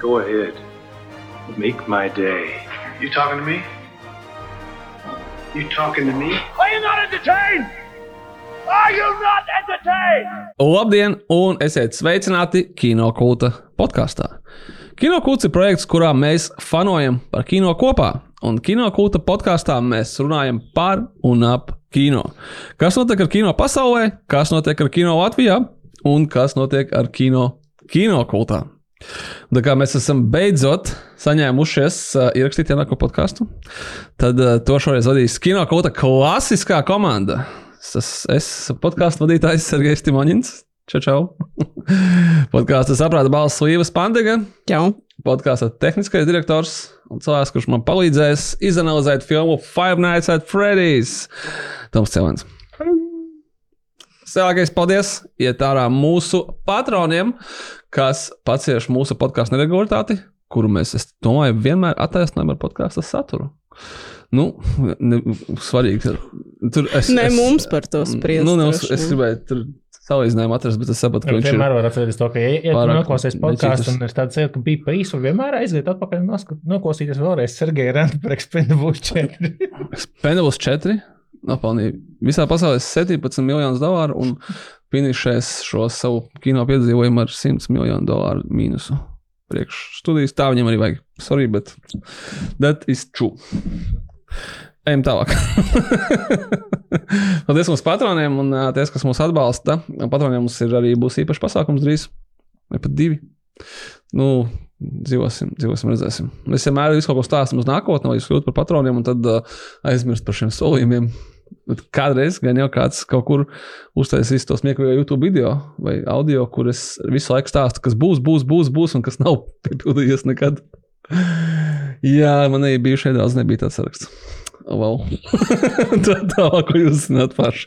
Go ahead. Make my day. You talking to me? You talking to me? Are you not entertained? Are you not entertained? Labdien, un esiet sveicināti Kino kulta podkāstā. Kino kults ir projekts, kurā mēs fanojam par kino kopā. Un kino kulta podkāstā mēs runājam par un ap kino. Kas notiek ar kino pasaulē, kas notiek ar kino Latvijā un kas notiek ar kino kino kultā. Tā kā mēs esam beidzot saņēmušies uh, ierakstīt jaunāko podkāstu, tad uh, to šoreiz vadīs kino kulta klasiskā komanda. Es esmu podkāstu vadītājs Sergejs Timoņins. Čau, čau. Podkāstu saprāta balss Līvas Pandega. Čau. Podkāstu tehniskais direktors un cilvēks, kurš man palīdzēs izanalizēt filmu Five Nights at Freddy's. Toms Celens. Sēlākais paldies iet ārā mūsu patroniem, kas pacieš mūsu podkāstu neregularitāti, kuru mēs, es domāju, vienmēr attaisnojam ar podkāstu saturu. Nu, ne, svarīgi. Tur es, Ne es, mums par to spriest. Nu, ne, es, es gribēju tur salīdzinājumu atrast, bet es sapratu, ka Viņš vienmēr var atcerēties to, ka, ja, ja tu pārāk noklausies podkāstu un ir tāds sajūta, ka bija pa īsu, un vienmēr aiziet atpakaļ un noklausīties vēlreiz Sergeja Renta par Expendables 4. Pendelus 4 nopelnīja visā pasaulē 17 miljonus dolāru un finišēs šo savu kino piedzīvojumu ar 100 miljonu dolāru mīnusu. Priekš studijas tā viņam arī vajag. Sorry, bet that is true. Ejam tālāk. Paldies mūsu patroniem un tie, kas mūs atbalsta. Patroniem mums ir arī būs īpašs pasākums drīz, vai pat divi. Nu, dzīvosim, dzīvosim, redzēsim. Mēs vienmēr visu kaut ko stāstām uz nākotni, lai jūs kļūtu par patroniem un tad uh, aizmirst par šiem solījumiem. Kādreiz gan jau kāds kaut kur uztaisīs to smieklīgo YouTube video vai audio, kur es visu laiku stāstu, kas būs, būs, būs, būs un kas nav piepildījies nekad. Jā, man arī bijušie daudz nebija tāds saraksts. Oh, well. Tā tālāk, ko jūs zināt paši.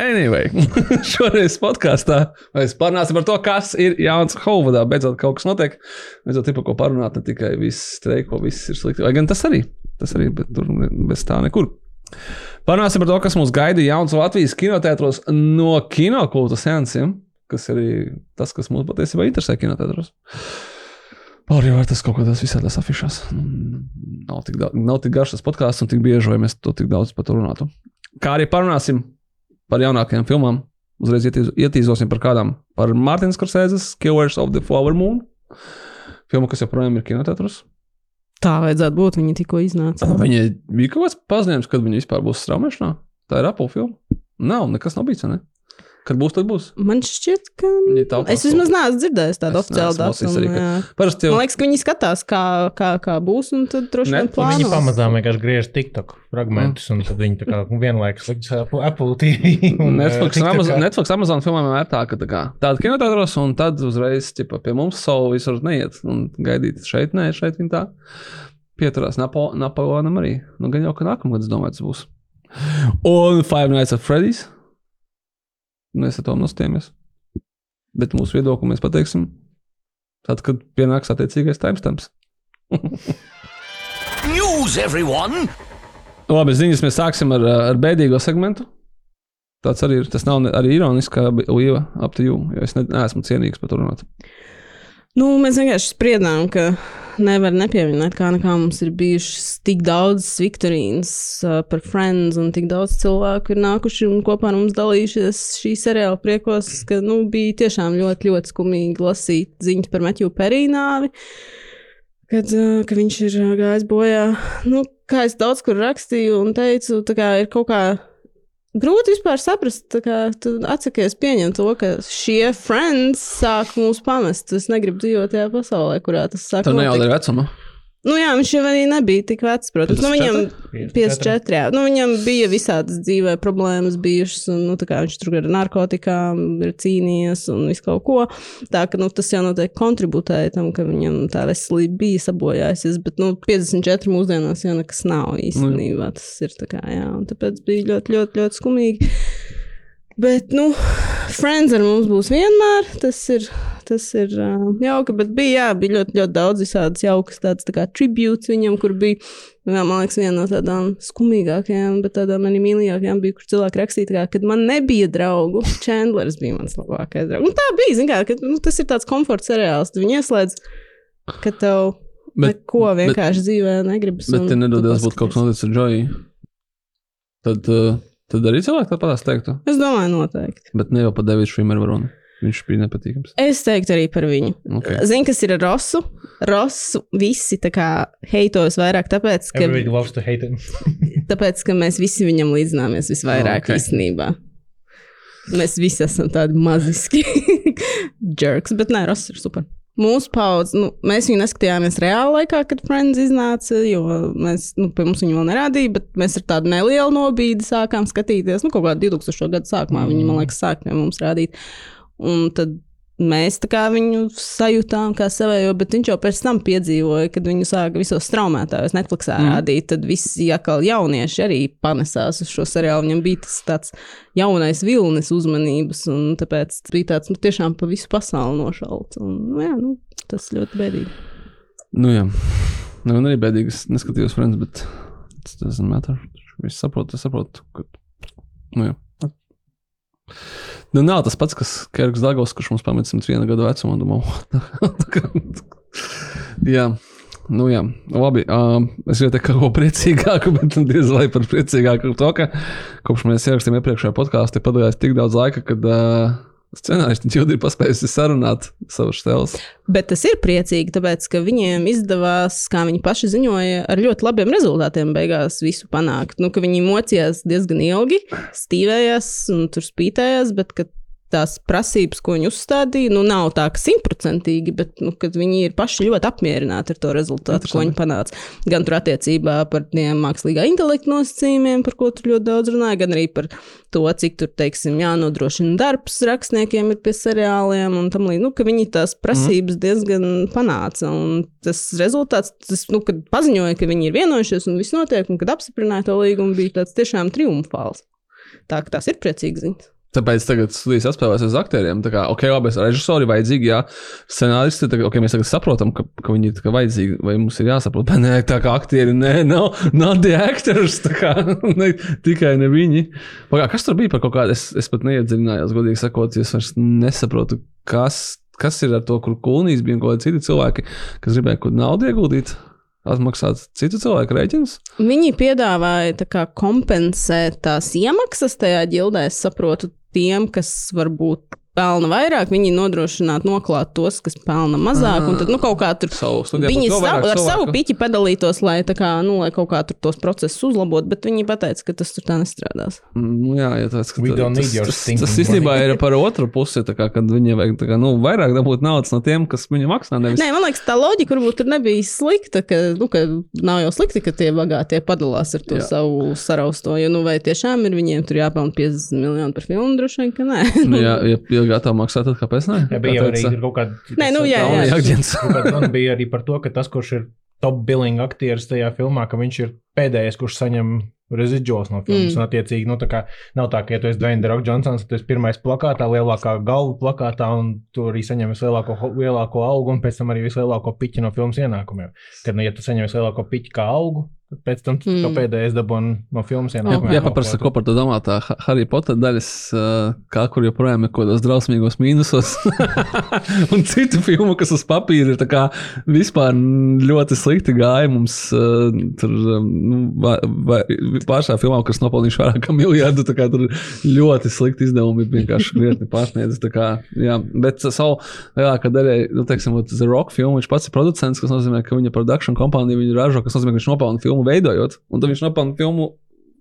Anyway, šoreiz podkāstā mēs parunāsim par to, kas ir jauns Hovudā. Beidzot, kaut kas notiek. Beidzot, ir par ko parunāt, ne tikai viss streiko, viss ir slikti. Vai gan tas arī? Tas arī, bet tur bez tā nekur. Parunāsim par to, kas mūs gaida jauns Latvijas kinotētros no kinokulta sensiem, kas ir arī tas, kas mūs patiesībā interesē kinotētros. Pārējā var tas kaut kādās visādās afišās. Mm, Nav tik, daudz, nav tik garš tas podkāsts un tik bieži, vai mēs to tik daudz par to runātu. Kā arī parunāsim par jaunākajām filmām. Uzreiz ietīz, ietīzosim par kādām. Par Mārtiņas Korsēzes Killers of the Flower Moon. Filmu, kas joprojām ir kinotētros. Tā vajadzētu būt. Viņa tikko iznāca. Viņai bija kaut kāds paziņojums, kad viņa vispār būs straumēšanā. Tā ir Apple filma. Nav, nekas nav bijis. Ne? Kad būs, tad būs. Man šķiet, ka. Tautās Es vismaz neesmu dzirdējis tādu oficiālu datumu. Parasti jau Man liekas, ka viņi skatās, kā, kā, kā būs, un tad droši Ne, vien Un Viņi plāno. pamazām vienkārši griež TikTok fragmentus, un tad viņi tā kā vienlaikus liks Apple, TV. Un, Netflix, un Amazon. Netflix, Amazon filmām vienmēr tā, ka tā kā, tāda kinotētros, un tad uzreiz ķipa, pie mums savu visur neiet un gaidīt šeit, nē, šeit viņa tā. Pieturās Napo, Napoleonam arī. Nu, gan jau, ka nākamgad, es domāju, tas būs. Un Five Nights at Freddy's. Mēs ar to nostājamies. Bet mūsu viedokli mēs pateiksim tad, kad pienāks attiecīgais timestamps. News, everyone! Labi, ziņas mēs sāksim ar, ar bēdīgo segmentu. Tas arī ir. Tas nav ne- arī ironiski, kā Līva ap to jū, jo es ne, neesmu cienīgs par to runāt. Nu, mēs vienkārši spriedām, ka nevar nepieminēt, kā nekā mums ir bijušas tik daudz viktorīnas uh, par Friends, un tik daudz cilvēku ir nākuši un kopā ar mums dalījušies šī seriāla priekos, ka nu, bija tiešām ļoti, ļoti skumīgi lasīt ziņas par Metju Perīnāvi. Kad, uh, ka viņš ir gājis bojā, nu, kā es daudz kur rakstīju un teicu, tā kā ir kaut kā grūti vispār saprast, kā tu atsakies pieņemt to, ka šie friends sāk mūs pamest. Es negribu dzīvot tajā pasaulē, kurā tas sāk. Tur notikt. nejaudē vecuma. Nu, jā, viņš jau arī nebija tik vecs, protams. Nu, viņam 54, jā. Nu, viņam bija visādas dzīvē problēmas bijušas, un nu, tā kā viņš tur ar narkotikām ir cīnījies un visu kaut ko. Tā ka nu, tas jau noteikti kontributēja tam, ka viņam tā veselība bija sabojājusies, bet nu, 54 mūsdienās jau nekas nav īstenībā. Tas ir tā kā, jā, un tāpēc bija ļoti, ļoti, ļoti skumīgi. Bet, nu, friends ar mums būs vienmēr. Tas ir, tas ir uh, jauki, bet bija, jā, bija ļoti, ļoti daudz visādas jaukas, tādas tā tribūts viņam, kur bija, jā, man liekas, viena no tādām skumīgākajām, bet tādām arī mīļākajām bija, kur cilvēki rakstīja, kā, kad man nebija draugu. Chandlers bija mans labākais draugs. Un tā bija, zin kā, ka nu, tas ir tāds komforts seriāls. Tu viņu ieslēdz. ka tev Bet- neko vienkārši dzīvē negribas. Bet, ja nedodies būtu kaut kas noticis ar Džoju, tad, tad arī cilvēki tāpat tās teiktu. Es domāju, noteikti. Bet ne jau par Davidu Švīmeru varonu. Viņš bija nepatīkams. Es teiktu arī par viņu. Okay. Zini, kas ir Rosu? Rosu visi tā kā heitos vairāk, tāpēc, ka, tāpēc, ka mēs visi viņam līdzināmies visvairāk Ok. okay. īstenībā. Mēs visi esam tādi maziski jerks, bet nē, Ross ir super. Mūsu paudze, nu, mēs viņu neskatījāmies reāli laikā, kad Friends iznāca, jo mēs, nu, pie mums viņu vēl nerādīja, bet mēs ar tādu nelielu nobīdi sākām skatīties. Nu, kaut kādā 2000. gada sākumā mm. viņi, man liekas, sāk pie mums rādīt. Un tad mēs viņu sajūtām kā savējo, bet viņš jau pēc tam piedzīvoja, kad viņu sāka visos straumētājos Netflixā mm. rādīt, tad visi atkal jaunieši arī panesās uz šo seriālu. Viņam bija tas tāds jaunais vilnis uzmanības, un tāpēc bija tāds nu, tiešām pa visu pasauli nošalts. Un, nu, jā, nu, tas ļoti bēdīgi. Nu, jā. Nu, arī bēdīgi. Es neskatījos Friends, bet tas doesn't matter. Es saprotu, es saprotu. Ka... Nu, jā. Nu, nav tas pats, kas Kerks Dagos, kurš mums pameta 101 gadu vecumā. Domā, jā. Nu, jā, labi. Um, es jau teicu, ka ko priecīgāku, bet diez vai par priecīgāku to, ka kopš mēs ierakstījām iepriekšējā podkāstā, ir pagājis tik daudz laika, kad uh, scenārists jau ir paspējis sarunāt savus stēlus. Bet tas ir priecīgi, tāpēc, ka viņiem izdevās, kā viņi paši ziņoja, ar ļoti labiem rezultātiem beigās visu panākt. Nu, viņi mocījās diezgan ilgi, stīvējās un tur spītējās, bet tās prasības, ko viņi uzstādīja, nu, nav tā, ka simtprocentīgi, bet nu, viņi ir paši ļoti apmierināti ar to rezultātu, ko viņi panāca. Gan tur attiecībā par tiem mākslīgā intelekta nosacījumiem, par ko tur ļoti daudz runāja, gan arī par to, cik tur, teiksim, jānodrošina darbs rakstniekiem ir pie seriāliem un tam līdzīgi. Nu, viņi tās prasības mm. diezgan panāca. Un tas rezultāts, tas, nu, kad paziņoja, ka viņi ir vienojušies un viss notiek, un kad apstiprināja to līgumu, bija tāds tiešām triumfāls. Tā ka tās ir priecīgas ziņas. Tāpēc tagad studijas atspēlēs uz aktieriem. Tā kā, ok, labi, režisori vajadzīgi, jā, scenāristi, tagad, ok, mēs tagad saprotam, ka, ka viņi ir vajadzīgi, vai mums ir jāsaprot, bet nē, tā kā aktieri, nē, nav, nav tie actors, tā kā ne, tikai ne viņi. Pagā, kas tur bija par kaut kādu, es, es pat neiedziļinājos, godīgi sakot, es vairs nesaprotu, kas, kas ir ar to, kur kulnīs bija un kādi citi cilvēki, kas gribēja kaut naudu ieguldīt. Atmaksāt citu cilvēku rēķinus? Viņi piedāvāja kā, kompensēt tās iemaksas tajā ģildē, es saprotu, tiem, kas varbūt pelna vairāk, viņi nodrošinātu noklāt tos, kas pelna mazāk. Un tad, nu, kaut kā tur Savu studiju viņi savu, vairāk ar savu piķi padalītos, lai, tā kā, nu, lai kaut kā tur tos procesus uzlabotu, bet viņi pateica, ka tas tur tā nestrādās. Nu, jā, ja tas, We don't need your tas, tas, tas īstenībā ir par otru pusi, tā kā, kad viņiem vajag tā kā, nu, vairāk dabūt naudas no tiem, kas viņam maksā. Nevis... Nē, man liekas, tā loģika varbūt tur nebija slikta, ka, nu, ka nav jau slikti, ka tie bagātie padalās ar to Jā. Savu sarausto. Jo, nu, vai tiešām ir viņiem tur jāpelnā 50 miljoni par filmu? Droši vien, ka nē. Nu, jā, ja, ja gatavi maksāt, tad kāpēc ne? Jā, bija arī kaut kāda. Nē, nu, jā, jā. kāda runa bija arī par to, ka tas, kurš ir top billing aktieris tajā filmā, ka viņš ir pēdējais, kurš saņem residuāls no filmas. Mm. Attiecīgi, nu, tā kā nav tā, ka, ja tu esi Dwayne Rock Johnsons, tad tu esi pirmais plakātā, lielākā galva plakātā, un tu arī saņem vislielāko, lielāko algu, un pēc tam arī vislielāko piķi no filmas ienākumiem. Tad, nu, ja tu saņem vislielāko piķi kā algu, tad pēc tam Mm. mm. pēdējais dabūji no filmas ienākumiem. Jā, paprasti, ko par to domā. Tā Ha- Harry Potter daļas, kā kur joprojām ir kaut kādos drausmīgos mīnusos. un citu filmu, kas uz papīra ir tā kā vispār ļoti slikti gāja. Mums tur nu, va- va- pašā filmā, kas nopelnījuši vairāk kā miljardu, tā kā tur ļoti slikti izdevumi ir vienkārši krietni pārsniedz. tā kā, jā. Bet savu lielākā daļa, nu, teiksim, The Rock filmu, viņš pats ir producents, kas nozīmē, ka viņa production kompānija viņu ražo, kas nozīmē, ka viņš nopelna filmu veidojot, un tad viņš nopelna filmu,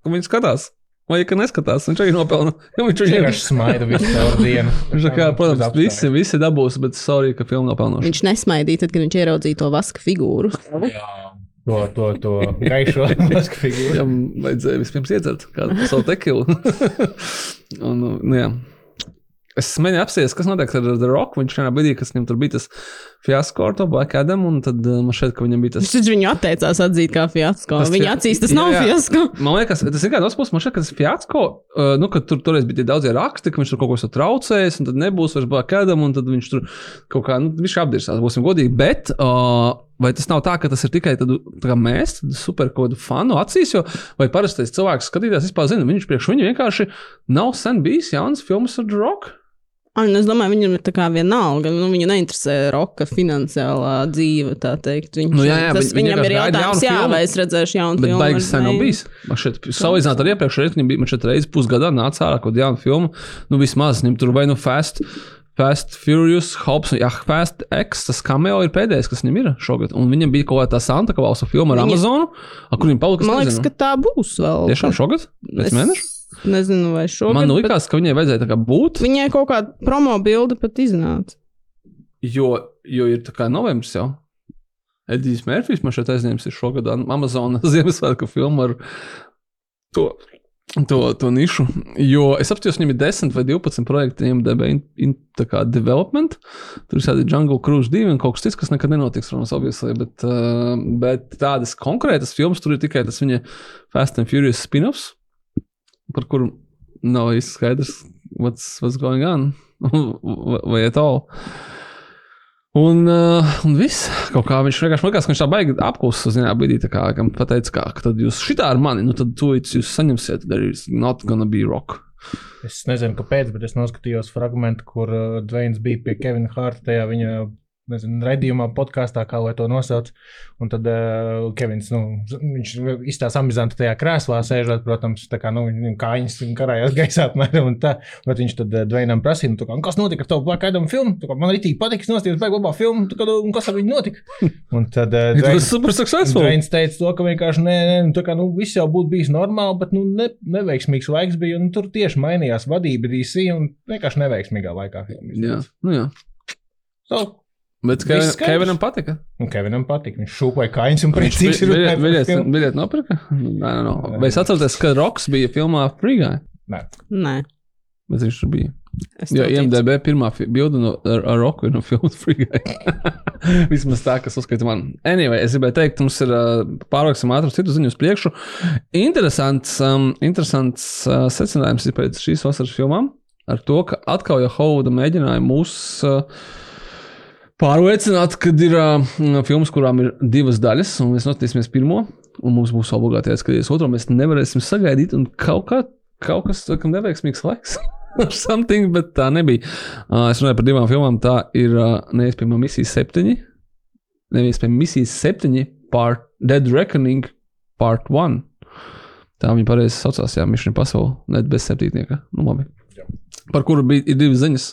ko viņš skatās. Vai ja ka neskatās, viņš arī nopelna. Jo viņš arī vienkārši smaida visu caur dienu. Viņš tā kā, protams, visi, visi dabūs, bet sorry, ka filma nav pelnoša. Viņš nesmaidīja, tad, kad viņš ieraudzīja to vaska figūru. To, to, to gaišo masku figūru. Viņam vajadzēja vispirms iedzert kādu savu tekilu. un, nu, jā. Es mēģināju apspriest, kas notiek ar The Rock. Viņš vienā brīdī, kas viņam tur bija tas fiasko ar to Black Adam, un tad uh, man šķiet, ka viņam bija tas. Viņš viņu atteicās atzīt kā fiasko. Tas Viņa acīs tas Jā, nav jā. fiasko. Man liekas, tas ir kāds otrs puses. Man šķiet, ka tas fiasko, uh, nu, ka tur toreiz bija tie daudzie raksti, ka viņš tur kaut ko esmu traucējis, un tad nebūs vairs Black Adam, un tad viņš tur kaut kā, nu, viņš apdirsās, būsim godīgi. Bet, uh, Vai tas nav tā, ka tas ir tikai tādu, tā kā mēs, tādu super kaut kādu fanu acīs, jo vai parastais cilvēks skatītājs vispār zina, viņš priekš viņu vienkārši nav sen bijis jauns filmas ar Rock? Un es domāju, viņam ir tā kā vienalga. Nu, viņu neinteresē roka finansiālā dzīve. Viņš, Nu, jā, jā, tas viņam ir jautājums, jaunu jā, filmu. vai es redzēšu jaunu Bet filmu. baigas sen nav bijis. Man šeit, salīdzināt ar iepriekšējo reizi, man šeit reizes pusgadā nāca ārā kaut kāda jauna filma. Nu, vismaz viņam tur vai nu Fast. Fast, Furious, Hobbs, jā, Fast X, tas cameo ir pēdējais, kas viņam ir šogad. Un viņam bija kaut kāda tā Santa Klausa filma ar Viņa- Amazonu, ar kuriem palika. Man liekas, ka tā būs vēl. Tiešām šogad? Pēc Es mēneša? Nezinu, vai šogad. Man bet liekas, ka viņai vajadzēja tā kā būt, Viņai kaut kāda promo bilde pat iznāca. jo, jo ir tā kā novembris jau. Edijs Mērfijs man šeit aizņēmis šogad Amazon Ziemassvētku filmu ar to. To, to nišu. Jo es apskatījos, viņam ir 10 vai 12 projekti, viņam DB in, in, tā kā development. Tur ir tādi Jungle Cruise 2 un kaut kas cits, kas nekad nenotiks, protams, obviously, bet, uh, bet tādas konkrētas filmas tur ir tikai tas viņa Fast and Furious spin-offs, par kuru nav īsti skaidrs, what's, what's going on, vai at all. Un, uh, un viss, kaut kā viņš vienkārši liekas, ka viņš tā baigi apklusa zinā brīdī, kā kam pateica, kā, ka tad jūs šitā ar mani, nu tad to jūs saņemsiet, there is not gonna be rock. Es nezinu, kāpēc, bet es noskatījos fragment, kur uh, Dvains bija pie Kevina Hārta tajā viņa nezinu, redzījumā, podkāstā, kā lai to nosauc. Un tad uh, Kevins, nu, viņš izstāsta amizanti tajā krēslā, sēžot, protams, tā kā, nu, kājas karājās gaisā apmēram un tā. Bet viņš tad uh, Dvainam prasīja, nu, kā, "Un kas notika ar tavu Black Adam filmu? Kā, man arī tīk patīk, nostājos baigi labā filmu, tā kā, nu, un kas ar viņu notika? Un tad uh, Dvains- super successful. Dvains teica, to, ka vienkārši nē, nē, nu, tā kā, nu, viss jau būtu bijis normāli, bet nu, ne, neveiksmīgs laiks bija. Un tur tieši mainījās vadība DC un vienkārši neveiksmīgā laikā. Jā, nu jā. So, Bet Kevin. Kevinam patika. un Kevinam patika. Viņš šūpoja kājas un priecīgs ir runāt par Biļets filmu. biļet nopirka? Nē, nē, nē. Vai es atceros, ka Roks bija filmā Free Guy? Nē. Nē, Bet viņš tur bija. ticu. IMDB pirmā bilde no, ar, ar Roku ir no filmas Free Guy. Vismaz tā, kas uzskata man. Anyway, es gribēju teikt, mums ir uh, pārvāksim ātri citu ziņu uz priekšu. Interesants, um, interesants uh, secinājums ir pēc šīs vasaras filmām ar to, ka atkal jau Hovuda mēģināja mūs uh, pārliecināt, ka ir uh, filmas, kurām ir divas daļas, un mēs noskatīsimies pirmo, un mums būs obligāti jāskatās otru, mēs nevarēsim sagaidīt, un kaut, kā, kaut kas tam neveiksmīgs laiks. Something, bet tā nebija. Uh, es runāju par divām filmām. Tā ir uh, neiespējama misija septiņi. Neiespējama misija septiņi, part Dead Reckoning, part one. Tā viņa pareizi saucās, jā, Mission Impossible, net bez septītnieka. Nu, labi. Par kuru bija divas ziņas.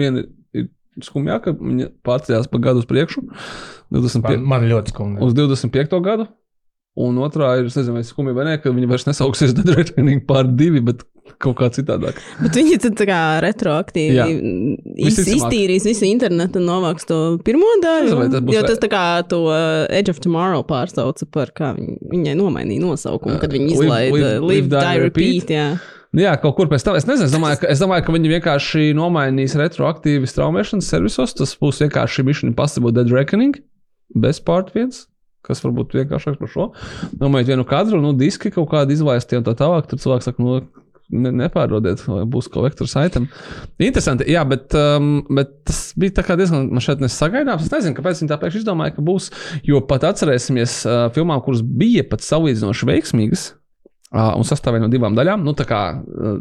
Viena ir skumjāka, viņa pārcēlās pa gadu uz priekšu. 25, Man, man ļoti skumji. uz 25. gadu. Un otrā ir, es nezinu, vai skumja vai nē, ka viņi vairs nesauksies Dead Reckoning pār divi, bet kaut kā citādāk. Bet viņi tad kā retroaktīvi iz, iztīrīs visu internetu un novāks to pirmo daļu. Vai tas jo tas tā kā to Edge of Tomorrow pārsauca par kā viņai nomainīja nosaukumu, kad viņi Uh, izlaida Live- Live, Live, Die, Die, Repeat. Repeat. Jā. Nu Jā, kaut kur pēc tam. Es nezinu, es domāju, ka, es domāju, ka viņi vienkārši nomainīs retroaktīvi straumēšanas servisos. Tas būs vienkārši Mission Impossible Dead Reckoning bez part viens. Kas varbūt vienkāršāks par šo. Domāju, vienu kadru, nu, diski kaut kādi izlaistie un tā tālāk. Tur cilvēks saka, nu, ne, nepārdodiet, būs kolektors item. Interesanti, jā, bet, um, bet tas bija diezgan man šeit nesagaidāms. Es nezinu, kāpēc viņi tā pēkšņi izdomāja, ka būs. Jo pat atcerēsimies uh, filmām, kuras bija pat salīdzinoši veiksmīgas. Un sastāvēja no divām daļām. Nu, tā kā, uh,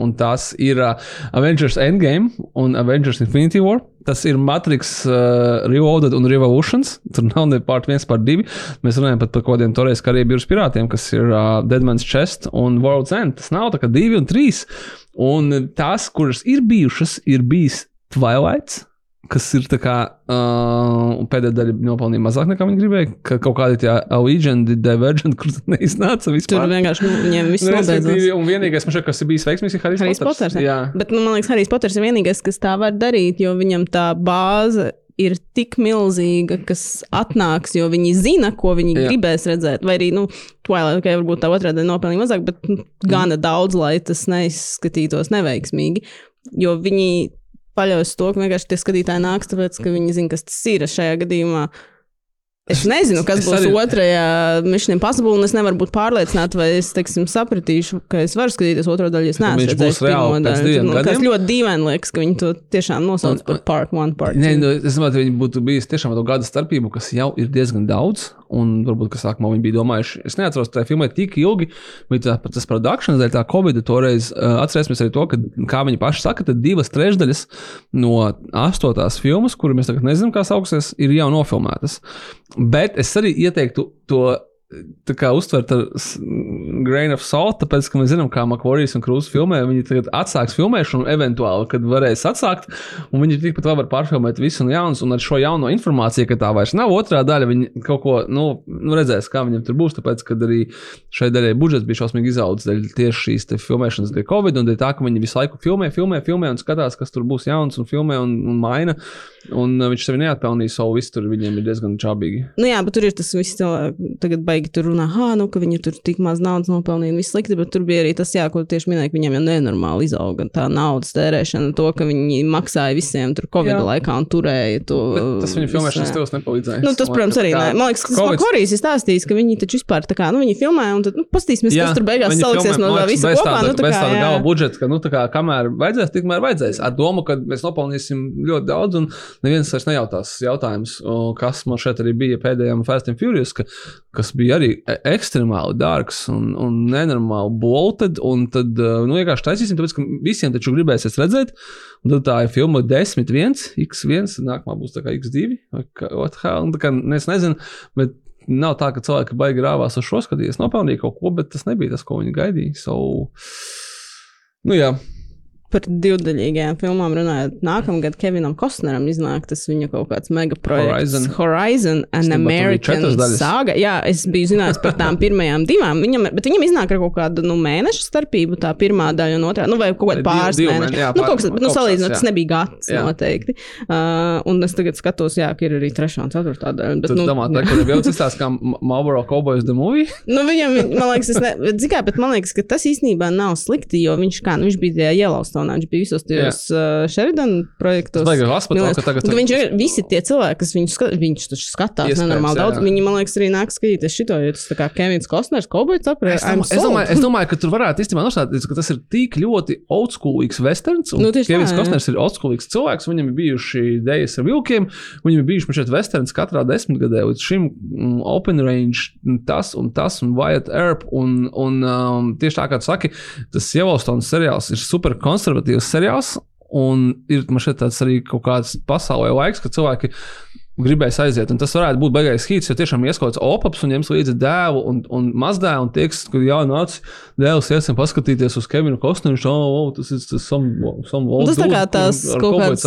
un tās ir uh, Avengers Endgame un Avengers Infinity War. Tas ir Matrix, uh, Reloaded un Revolutions. Tur nav ne part viens, part divi. Mēs runājam pat par kaut kādiem toreiz karību jūras pirātiem, kas ir uh, Deadman's Chest un World's End. Tas nav tā kā divi un trīs. Un tās, kuras ir bijušas, ir bijis Twilight. Kas ir tā kā uh, pēdējā daļa nopelnīja mazāk nekā viņi gribēja. Ka kaut kādi tie Allegiant, Divergent, kurus neiznāca Tur vispār. vienkārši nu, viņiem viss nobeidzās. Un vienīgais, man šķiet, kas ir bijis veiksmīgs, ir Harijs Harijs Poters. Poters, jā. Bet nu, man liekas, Harijs Poters ir vienīgais, kas tā var darīt, jo viņam tā bāze ir tik milzīga, kas atnāks, jo viņi zina, ko viņi Jā. Gribēs redzēt. Vai arī, nu, Twilight, okay, varbūt tā otrā daļa nopelnīja mazāk, bet nu, gana daudz, lai tas neizskatītos neveiksmīgi. Jo viņi paļaujas uz to, ka vienkārši tie skatītāji nāks, tāpēc, ka viņi zina, kas tas ir šajā gadījumā. Es nezinu, kas es būs arī- otrajā Mission Impossible, un es nevaru būt pārliecināta, vai es teiksim, sapratīšu, ka es varu skatīties otro daļu. Es Ka neesmu viņš būs reāli pēc diviem Nu, Tas gadiem? ļoti dīvaini liekas, ka viņi to tiešām nosauc Un- par part one, part Nē, two. nu, es domāju, ka viņi būtu bijis tiešām to gada starpību, kas jau ir diezgan daudz. Un varbūt, ka sākumā viņi bija domājuši, es neatceros, tā filmai tik ilgi, bet tā, tas produkcijas dēļ, tā Covid toreiz uh, atcerēsimies arī to, ka, kā viņi paši saka, tad divas trešdaļas no astotās filmas, kuru mēs tagad nezinām, kā sauksies, ir jau nofilmētas. Bet es arī ieteiktu to tā kā uztvert ar grain of salt, tāpēc, ka mēs zinām, kā Makvorijas un Krūzes filmē, viņi tagad atsāks filmēšanu, eventuāli, kad varēs atsākt, un viņi tikpat vēl var pārfilmēt visu no jaunas, un ar šo jauno informāciju, ka tā vairs nav otrā daļa, viņi kaut ko, nu, nu redzēs, kā viņam tur būs, tāpēc, kad arī šai daļai budžets bija šausmīgi izaudzis dēļ tieši šīs filmēšanas dēļ Covid, un dēļ tā, ka viņi visu laiku filmē, filmē, filmē un skatās, kas tur būs jauns un filmē un, un maina. Un uh, viņš sev neatpelnīja savu visu, tur viņiem ir diezgan čābīgi. Nu jā, bet tur ir tas viss, tagad baigi tur runā, ah, nu, ka viņi tur tik maz naudas nopelnīja un viss slikti, bet tur bija arī tas, jā, ko tieši minēja, ka viņiem jau nenormāli izauga tā naudas tērēšana, to, ka viņi maksāja visiem tur Covid jā. laikā un turēja to. Bet tas viņa filmēšanas stils nepalīdzēja. Nu, tas, protams, arī nē. Man liekas, ka tas Korijas ir stāstījis, ka viņi taču vispār tā kā, nu, viņi filmē un tad, nu, pastīsimies, kas tur beigās saliksies no tā visa kopā. Nu, tā kā, gala budžeta, ka, nu, tā kā, kamēr vajadzēs, tikmēr vajadzēs. Ar domu, ka mēs nopelnīsim ļoti daudz un neviens vairs nejautā tās jautājums, kas man šeit arī bija pēdējām Fast and Furious, ka, kas bija arī e, ekstremāli dārgs un, un nenormāli bolted. Un tad nu, vienkārši taisīsim, tāpēc ka visiem taču gribēsies redzēt. Un tad tā ir filma 10, 1, X1, nākamā būs tā kā X2. Vai kā, hell, tā kā, es nezinu, bet nav tā, ka cilvēki baigi rāvās uz šo skatīties, nopelnīja kaut ko, bet tas nebija tas, ko viņi gaidīja. So, nu jā par divdaļīgajām filmām runājot, nākamgad Kevinam Kostneram iznāk tas viņa kaut kāds megaprojekts. Horizon, Horizon an American Saga. Jā, es biju zinājis par tām pirmajām divām, viņam, bet viņam iznāk ar kaut kādu nu, mēnešu starpību, tā pirmā daļa un otrā, nu vai kaut kāda pāris div, mēneši. Jā, nu, kaut kas, bet, nu, salīdzinot, tas nebija gads jā. noteikti. Uh, un es tagad skatos, jā, ka ir arī trešā un ceturtā daļa. Bet, nu, domā, tā, kur jau citās kā Marlboro Cowboys the movie? nu, viņam, man liekas, tas ne, zikā, bet man liekas, ka tas īstenībā nav slikti, jo viņš kā, nu, viņš bija tajā ielaustā Yellowstone. Viņš bija visos tajos uh, Sheridan projektos. Tas bija hospitāls, ka tagad. Viņš ir visi tie cilvēki, kas viņu skat, viņš skatās Iespējams, nenormāli jā. daudz. Viņi, man liekas, arī nāk skatīties šito, jo tas tā kā Kevins Kostners, Cowboys apgājis. Es, domā, es, domāju, es domāju, ka tur varētu īstenībā nostāties, ka tas ir tik ļoti oldschoolīgs westerns. Nu, Kevins Kostners ir oldschoolīgs cilvēks, viņam ir bijuši idejas ar vilkiem, viņam ir bijuši šeit westerns katrā desmitgadē. Līdz šim um, Open Range, tas un tas un Wyatt Earp un, un um, tieši tā kā tu saki, tas Yellowstone seriāls ir super konservatīvs seriāls. Un ir šeit tāds arī kaut kāds pasaulē laiks, kad cilvēki gribēs aiziet. Un tas varētu būt baigais hīts, jo tiešām ieskots opaps un ņems līdzi dēlu un, un mazdēlu un tieks, ka jā, nāc, dēls, iesim paskatīties uz Kevinu Kostneru. Oh, oh, tas ir tas sam, sam Tas tā kā tās kaut kāds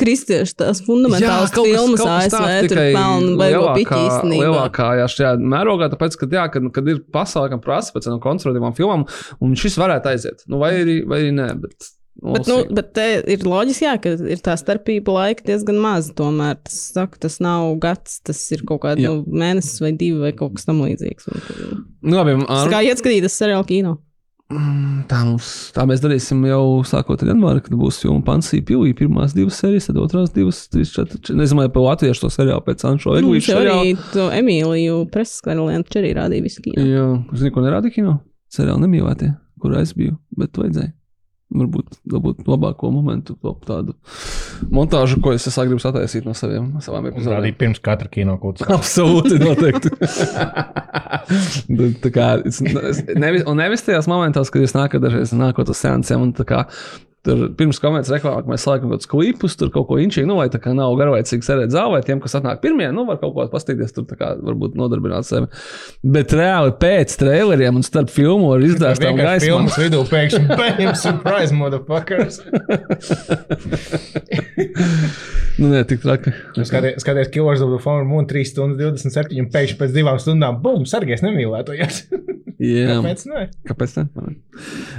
kristiešu tās fundamentālas jā, filmas ASV, tur pelnu baigo piķi Lielākā, jā, šajā mērogā, tāpēc, ka, jā, kad, kad ir pasaulē, kam prasa pēc no konservatīvām filmām, un šis varētu aiziet. Nu, vai arī, vai arī nē, bet Bet, nu, bet te ir loģiski, jā, ka ir tā starpība laika diezgan maza. Tomēr tas, saku, tas nav gads, tas ir kaut kāds nu, mēnesis vai divi vai kaut kas tamlīdzīgs. Nu, labi, ar... Kā ieskatīties seriāla kino? Mm, tā, mums, tā mēs darīsim jau sākot ar janvāri, kad būs filma Pansija Pilī. Pirmās divas sērijas, tad otrās divas, trīs, četri. Nezinu, vai pa latviešu to seriālu pēc Anšo Eglīša. Nu, arī to Emīliju preses karalientu arī rādīja visu kino. Jā, zini, ko nerādīja kino? Seriāli nemīlētie, kur es biju, bet vajadzēja. Varbūt dabūt labāko momentu, tādu montāžu, ko es, es gribu sataisīt no saviem, savām epizodēm. Arī pirms katra kino kaut kā. Absolūti, noteikti. tā kā, es, nevis, un nevis tajos momentos, kad jūs nākat dažreiz nākot uz seansiem un tā kā Tur pirms komerces reklāmā mēs slēdzam kaut kādus klipus, tur kaut ko inčīgi, nu, vai tā kā nav garlaicīgi sēdēt zālē, tiem, kas atnāk pirmie, nu, var kaut ko pastīties, tur kā varbūt nodarbināt sevi. Bet reāli pēc traileriem un starp filmu ar izdāstām gaismu. Filmas vidū pēkšņi bam, surprise, motherfuckers! nu, nē, tik traki. Skaties, skaties Killers of the Flower Moon 3 stundas 27 un pēkšņi pēc divām stundām, bum, sargies nemīlētojies. Jā, kāpēc ne? Kāpēc ne?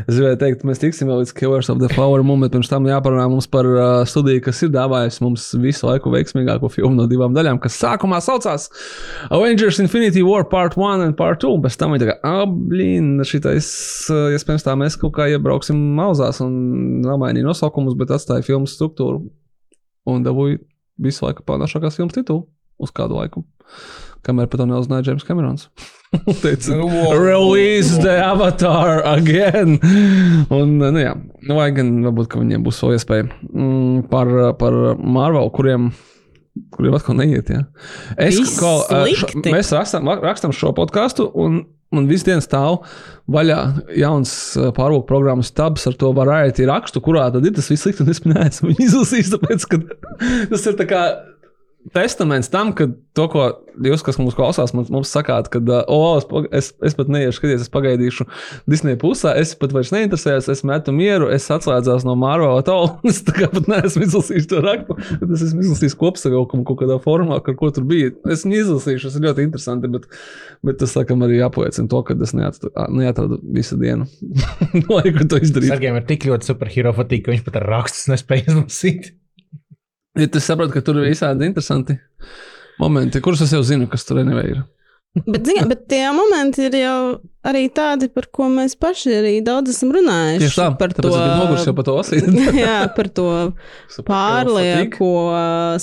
Es gribēju teikt, mēs tiksim vēl līdz Killers of the Flower Moon, bet pirms tam jāparunā mums par uh, studiju, kas ir dāvājusi mums visu laiku veiksmīgāko filmu no divām daļām, kas sākumā saucās Avengers Infinity War Part 1 un Part 2. Pēc tam viņi tā kā, ah, blīn, šitais, uh, iespējams, tā mēs kaut kā iebrauksim mauzās un namainīja nosaukumus, bet atstāja filmas struktūru un dabūja visu laiku pārnāšākās filmas titulu uz kādu laiku. Kamēr par to neuzzināja James Camerons. teica, release the avatar again. Un, nu, jā, nu, vai gan varbūt, ka viņiem būs vēl iespēja mm, par, par Marvel, kuriem kuriem atkal neiet. Ja. Es, Viss ko, ā, šo, slikti. mēs rakstam, rakstam šo podkāstu, un man visu dienu stāv vaļā jauns ā, pārvāku programmas tabs ar to variety rakstu, kurā tad ir tas viss slikti, un es neesmu viņu izlasījis, tāpēc, ka tas ir tā kā testaments tam, ka to, ko jūs, kas mums klausās, mums, mums sakāt, ka, oh, es, es, pat neiešu skatīties, es pagaidīšu Disneja pusē, es pat vairs neinteresējos, es metu mieru, es atslēdzos no Marvel Atola, un es tā kā pat neesmu izlasījis to rakstu, bet es esmu izlasījis kopsavilkumu kaut kādā formā, ar ko tur bija. Es viņu izlasīšu, tas ir ļoti interesanti, bet, bet tas, laikam, arī apliecina to, ka es neat- neatradu visu dienu laiku to izdarīt. Sergejam ir tik ļoti superhero patīk, ka viņš pat ar rakstus nespēja izlasīt. Ja tu saproti, ka tur ir visādi interesanti momenti, kurus es jau zinu, kas tur anyway ir. Bet, zini, bet tie momenti ir jau arī tādi, par ko mēs paši arī daudz esam runājuši. Tieši tā, par biju noguris jau par to lasīt. jā, par to pārlieko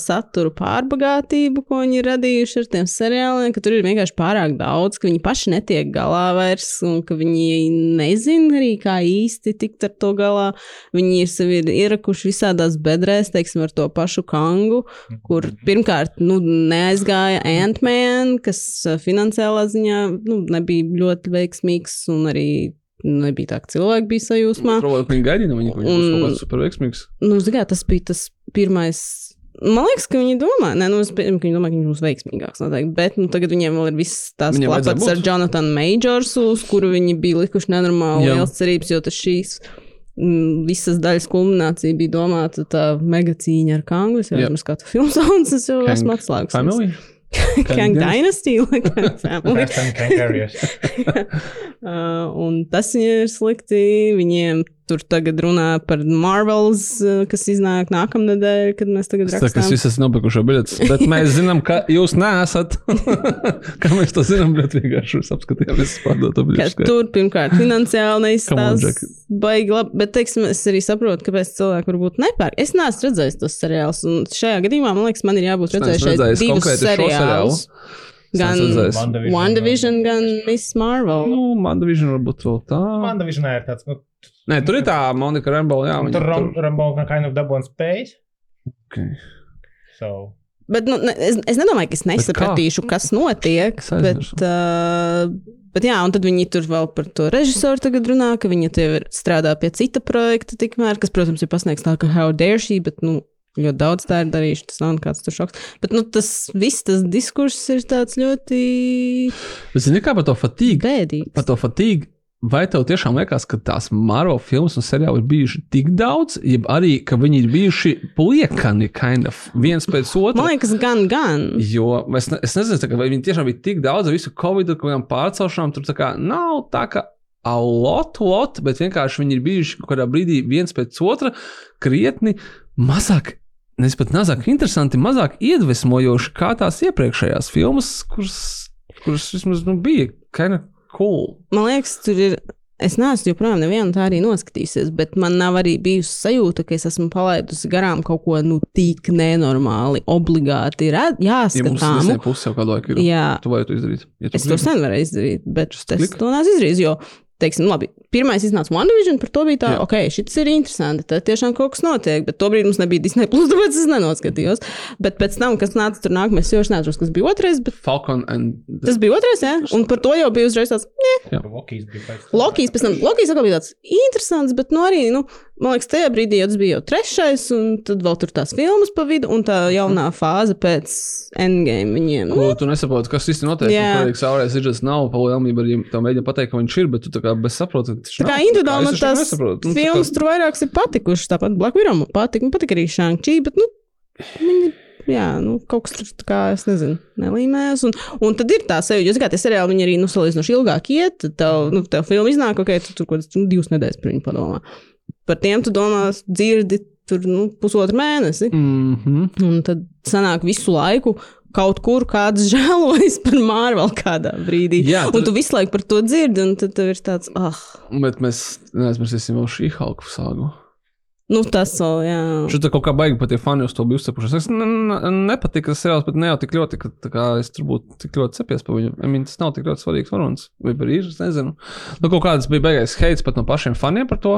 saturu pārbagātību, ko viņi ir radījuši ar tiem seriāliem, ka tur ir vienkārši pārāk daudz, ka viņi paši netiek galā vairs, un ka viņi nezina arī, kā īsti tikt ar to galā. Viņi ir sevi ierakuši visādās bedrēs, teiksim, ar to pašu kangu, kur pirmkārt nu, neaizgāja Ant-Man, kas ā, finansiālā ziņā nu, nebija ļoti veiksmīgs, un arī nebija tā, ka cilvēki bija sajūsmā. Provoju, ka viņi gaidīja no viņa, ka viņš būs Un- kaut kāds super veiksmīgs. Nu, zināmā, tas bija tas pirmais. Man liekas, ka viņi domā, ne, nu, pieņemu, ka viņi domā, ka viņš būs veiksmīgāks. Noteikti, bet nu, tagad viņiem vēl ir viss tās klapats ar būt. Jonathan Majorsu, uz kuru viņi bija likuši nenormāli liels cerības, jo tas šīs mm, visas daļas kulminācija bija domāta tā mega cīņa ar Kangu. Es jau esmu skatu filmu sauns, es jau esmu atslēgus. Family? Kang Dynasty, like Kang Family. And Kangaroos. Uh, un tas viņiem ir slikti. Viņiem tur tagad runā par Marvels, uh, kas iznāk nākamnedēļ, kad mēs tagad rakstām. es visi esmu nopirkuši biļetes, bet mēs zinām, ka jūs neesat. kā mēs to zinām, bet vienkārši apskatījām visas pārdoto biļetes. tur pirmkārt finansiāli neizstāsta baigi labi, bet teiksim, es arī saprotu, kāpēc cilvēki varbūt nepērk. Es neesmu redzējis tos seriālus, un šajā gadījumā man liekas, man ir jābūt redzējušai divus konkrēti šo seriālus. Gan. WandaVision. WandaVision, gan Miss Marvel. Nu, man division varbūt vēl tā. Man divisionā ir tāds, nu, Nē, tur ir tā Monika Rambo, jā. viņa tur Ram- tur- Rambo kind of double and space. Okay. So, Bet nu, ne, es, es nedomāju, ka es nesapratīšu, kas notiek. Es Bet, uh, bet jā, un tad viņi tur vēl par to režisoru tagad runā, ka viņa tie ir strādā pie cita projekta, tikmēr, kas, protams, ir pasniegts tā, ka how dare she, bet, nu, ļoti daudz tā ir darījuši. Tas nav nekāds tur šoks. Bet, nu, tas viss, tas diskurss ir tāds ļoti Bet zini, kā par to fatīgu? bēdīgs. Par to fatīgu. Vai tev tiešām liekas, ka tās Marvel filmas un seriāli ir bijuši tik daudz, jeb arī, ka viņi ir bijuši pliekani, kind of, viens pēc otra? Man liekas, gan, gan. Jo es, ne, es nezinu, kā, vai viņi tiešām bija tik daudz visu covid, kaut kādām pārcelšanām. Tur tā kā nav tā, ka a lot, lot, bet vienkārši viņi ir bijuši kaut kādā brīdī viens pēc otra krietni mazāk. Nevis pat mazāk interesanti, mazāk iedvesmojoši kā tās iepriekšējās filmas, kuras, kuras vismaz nu, bija kind of cool. Man liekas, tur ir. Es neesmu joprojām nevienu tā arī noskatījusies, bet man nav arī bijusi sajūta, ka es esmu palaidusi garām kaut ko nu, tik nenormāli, obligāti Ja mums jāskatām. Disney puse jau kādu laiku ir. Jā, Tu vari to izdarīt. Ja tu es to gribi. sen varēju izdarīt, bet es to neesmu izdarījis. Jo, teiksim, labi, pirmais iznāca WandaVision, par to bija tā, Jā. ok, šis ir interesanti, tad tiešām kaut kas notiek, bet tobrīd mums nebija Disney plus, tāpēc es nenoskatījos. Bet pēc tam, kas nāca tur nākamais, jau es neatceros, kas bija otrais, bet Falcon and tas bija otrais, jā, un par to jau bija uzreiz tāds, Lokijs bija pēc tam. Lokijs pēc tam, Lokijs atkal bija tāds interesants, bet, nu, arī, nu, man liekas, tajā brīdī jau tas bija jau trešais, un tad vēl tur tās filmas pa vidu, un tā jaunā fāze pēc endgame viņiem. Nu, Ko tu nesaproti, kas īstenībā notiek? Jā. Tur saurēs ir tas nav palielinājums, arī tā mēģina pateikt, ka viņš ir, bet tu tā kā bez saproti. Tā kā individuāli man tās nesaprotu. Nu, filmas kā- tur vairākas ir patikušas. Tāpat Black Widow man patika, man patika arī Shang-Chi, bet, nu, viņi, jā, nu, kaut kas tur, tā kā, es nezinu, nelīmēs. Un, un tad ir tā sevi, jo, zināmā, tie seriāli, viņi arī, nu, salīdzinoši ilgāk iet, tad tev, nu, tev filma iznāk, ok, tu tur kaut kādas nu, divas nedēļas par viņu padomā. Par tiem tu domā, dzirdi tur, nu, pusotru mēnesi. Mhm. Un tad sanāk visu laiku. Kaut kur kāds žēlojas par Marvel kādā brīdī. Jā, un tad- tu visu laiku par to dzirdi, un tad tev ir tāds, ah, Bet mēs neaizmirsīsim vēl šī halku sāgu. nu tas vēl, jā. Šis tā kaut kā baigi pat tie fani uz to bija uzcepušies. Es ne, ne, nepatika tas seriāls, bet ne jau tik ļoti, ka tā kā es tur būtu tik ļoti cepies par viņu. I mean, tas nav tik ļoti svarīgs varonis. Vai arī ir, es nezinu. Nu, kaut kāds bija beigais heits pat no pašiem faniem par to.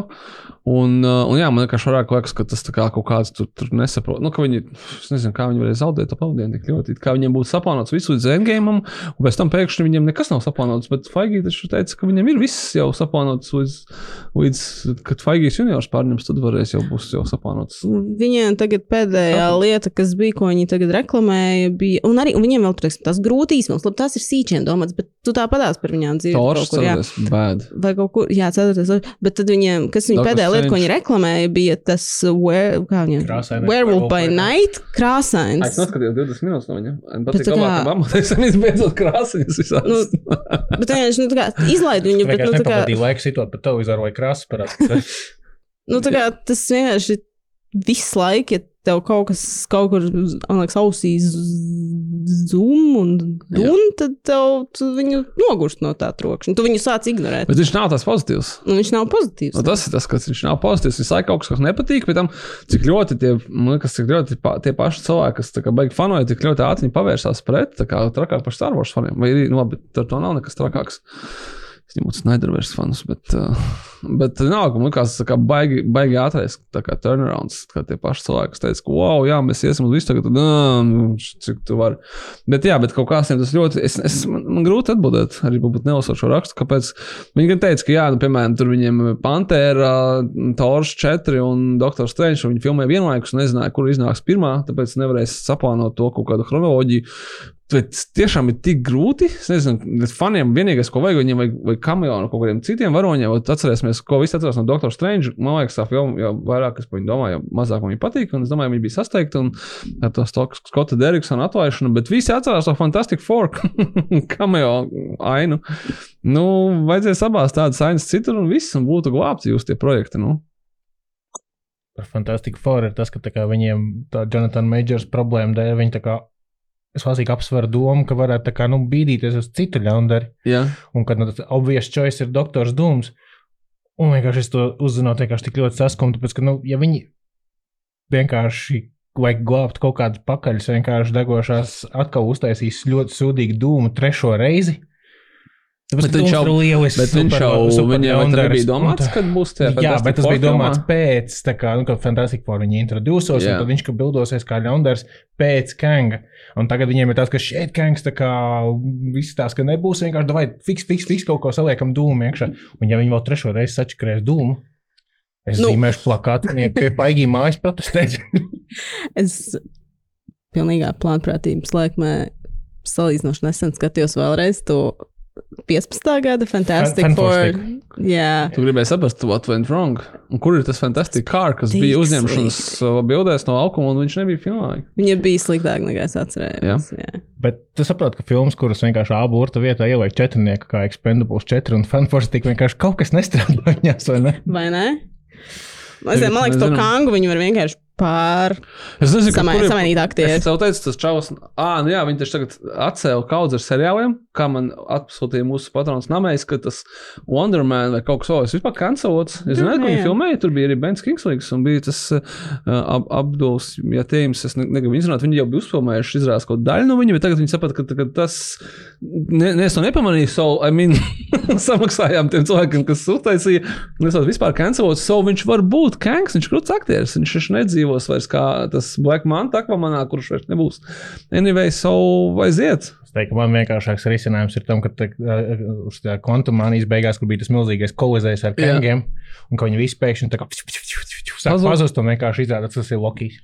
Un, uh, un jā, man liekas, vairāk liekas, ka tas kā kaut kāds tur, tur nesaprot. Nu, ka viņi, es nezinu, kā viņi varēja zaudēt to pavadienu tik ļoti. Kā viņiem būtu saplānots visu līdz endgame, un pēc tam pēkšņi viņiem nekas nav saplānots. Bet Faigī taču teica, ka viņiem ir viss jau saplānots līdz, līdz kad Faigīs juniors pārņems, tad varēs jau būs jau saplānots. Viņiem tagad pēdējā Tāpēc. lieta, kas bija, ko viņi tagad reklamēja, bija, un arī un viņiem vēl ir tas grūtīs, mums labi, tās ir sīčiem domāts, bet tu tā padās par viņām dzīvi. Tors, kaut kur, jā. bad. Vai kaut kur, jā, ceturtais. Bet tad viņiem, kas Doctor pēdējā lieta, ko Strange. viņi reklamēja, bija tas where, Werewolf by Night, Es krāsains. noskatījos 20 minūtes no viņa. Bet tā kā- Latvijas Banka beidzot krāsas visādas. Nu, Bet vienkārši, nu, izlaid viņu, bet, nu, tā kā, nepavadīja laiku sitot pa televizoru vai krāsu parādīt. nu, tā kā tas vienkārši visu laiku, ja tev kaut kas kaut kur, liekas, ausīs zum un dun, tad tev viņu nogurst no tā trokšņa. Tu viņu sāc ignorēt. Bet viņš nav tāds pozitīvs. Nu, viņš nav pozitīvs. Nu, tas ir tas, kas viņš nav pozitīvs. Viņš saka kaut kas, kas nepatīk, bet tam, cik ļoti tie, liekas, cik ļoti pa, tie paši cilvēki, kas kā beig fanoja, tik ļoti ātri pavērsās pret, tā kā trakāk par Star Wars faniem. Vai arī, nu, labi, tur to nav nekas trakāks. Es ņemot Snyderverse fanus, bet, uh, bet nav, ka man liekas, tas baigi, baigi kā turnarounds, kā tie paši cilvēki, teica, ka, wow, jā, mēs iesim uz visu tagad, nā, nu, cik tu vari. Bet, jā, bet kaut kāsiem tas ļoti, es, es, man, man grūti atbildēt, arī varbūt nelasot šo rakstu, kāpēc. Viņi gan teica, ka, jā, nu, piemēram, tur viņiem Pantēra, Tors 4 un Dr. Strange, un viņi filmēja vienlaikus, nezināja, kur iznāks pirmā, tāpēc nevarēs saplānot to kaut kādu chronoloģiju. Bet tiešām ir tik grūti. Es nezinu, faniem vienīgais, ko vajag, viņiem vajag, vajag kameo no kaut kādiem citiem varoņiem. Vat Atcerēsimies, ko visi atcerās no Dr. Strange. Man liekas, tā filma jau vairāk, kas par viņu domāja, jau mazāk man viņa patīk. Un es domāju, viņa bija sasteigta un ar to Skota Deriksona atlaišanu. Bet visi atcerās to Fantastic Four kameo ainu. Nu, vajadzēs abās tādas ainas citur un viss, un būtu glābti jūs tie projekti. Nu. Par Fantastic Four ir tas, ka tā viņiem tā Jonathan Majors problēma dēļ viņi tā kā. Es lasīju, apsveru domu, ka varētu kā, nu, bīdīties uz citu ļaundaru. Jā, Un kad nu, tas obvious choice ir doktors Dūms. Un vienkārši es to uzzinot, vienkārši tik ļoti saskumu, tāpēc, ka, nu, ja viņi vienkārši vajag glābt kaut kādas pakaļas, vienkārši degošās, atkal uztaisīs ļoti sūdīgu dūmu trešo reizi. Tāpēc, Bet ka viņš jau- lielisks, bet viņš super- jau super viņam nebija un domāts, kad būs tie Jā, bet tas bija domāts pēc, tā kā, nu, kad Fantastic Four viņi introducēs, un tad viņš ka bildosies kā ļaundars pēc Kanga. Un tagad viņiem ir tas, ka šeit Kangs tā kā viss tās, ka nebūs vienkārši, vai fiks, fiks, fiks kaut ko saliekam dūmu iekšā. Un ja viņi vēl trešo reizi sačakarēs dūmu, es Nu. zīmēšu plakātu, viņiem pie paigī mājas protestēt. Es pilnīgā plānprātības laikmē salīdzinoši nesen skatījos vēlreiz to 15. gada Fantastic Fan- Four. Jā, Tu gribēji saprast, what went wrong. Un kur ir tas fantastisks kārš, kas Tik bija uzņemšanas uh, bildēs no alkohola, un viņš nebija filmā? viņa bija sliktāka nekā es atcerējos. Jā. Bet tu saproti, ka filmas, kuras vienkārši aburta vietā ieliek četrnieku, kā Expendables 4 un Fantastic, vienkārši kaut kas nestrādā viņās, vai ne? Vai ne? Es, man liekas, to kangu viņi var vienkārši pār. Es nezinu, tur ir- samainīt aktieri. Es tev teicu, tas čaus, ah, nu jā, viņi taču tagad atcēla kaudz ar seriāliem, kā man atsūtīja mūsu patrons namējs, ka tas Wonder Man vai kaut kas es vispār kancelots. Es zinu, ka viņi filmēja, tur bija arī Bens Kingslīgs un bija tas uh, ab, Abduls, ja teims, es ne- negribu izrunāt, viņi jau bija uzfilmējuši, izrādās kaut daļu no viņa, bet tagad viņi saprata, ka, ka tas, ne, ne, es to nepamanīju, so, I mean, samaksājām tiem cilvēkiem, kas uztaisīja, un es esmu vispār kancelots, so viņš var būt Kanks, viņš krūts aktieris, viņš taču nedzīvos vairs kā tas Black Manta akvamanā, kurš vairs nebūs. Anyway, so aiziet. Es teiktu, man vienkāršāks risinājums ir tam, ka uz tā kvantumānijas beigās, kur bija tas milzīgais kolizējs ar Jā. kangiem, un ka viņi visi pēkšņi tā kā pazust, un vienkārši izrādās, tas ir Lokijs.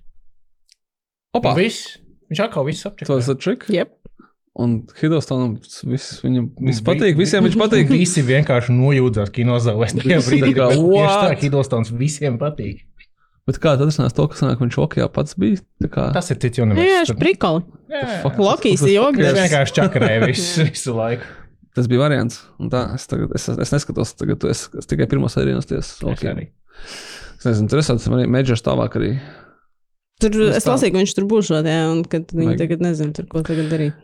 Opa! Viss, viņš atkal viss Tas apčakā. ir trik. Yep. Un Hidostonam viss, viņam viss Vi- patīk, visiem viņš patīk. Visi vienkārši nojūdzās kinozālēs. Tā kā, tā? Hidostons visiem patīk. Bet kā tad sanāk to, ka sanāk, viņš okajā pats bija? Kā Tas ir cits prikoli. Jā, Lokijs ir Tas jogdevs. vienkārši čakarēja visu, visu laiku. tas bija variants. Un tā, es, tagad, es, es neskatos, tagad es, es tikai pirmo sēriju. Es Okay. Es nezinu, tur es esmu Meģers tālāk arī. Tur Es es tā- lasīju, ka viņš tur būs šodien, jā, un kad viņi Vajag. tagad nezina, tur, ko tagad darīt.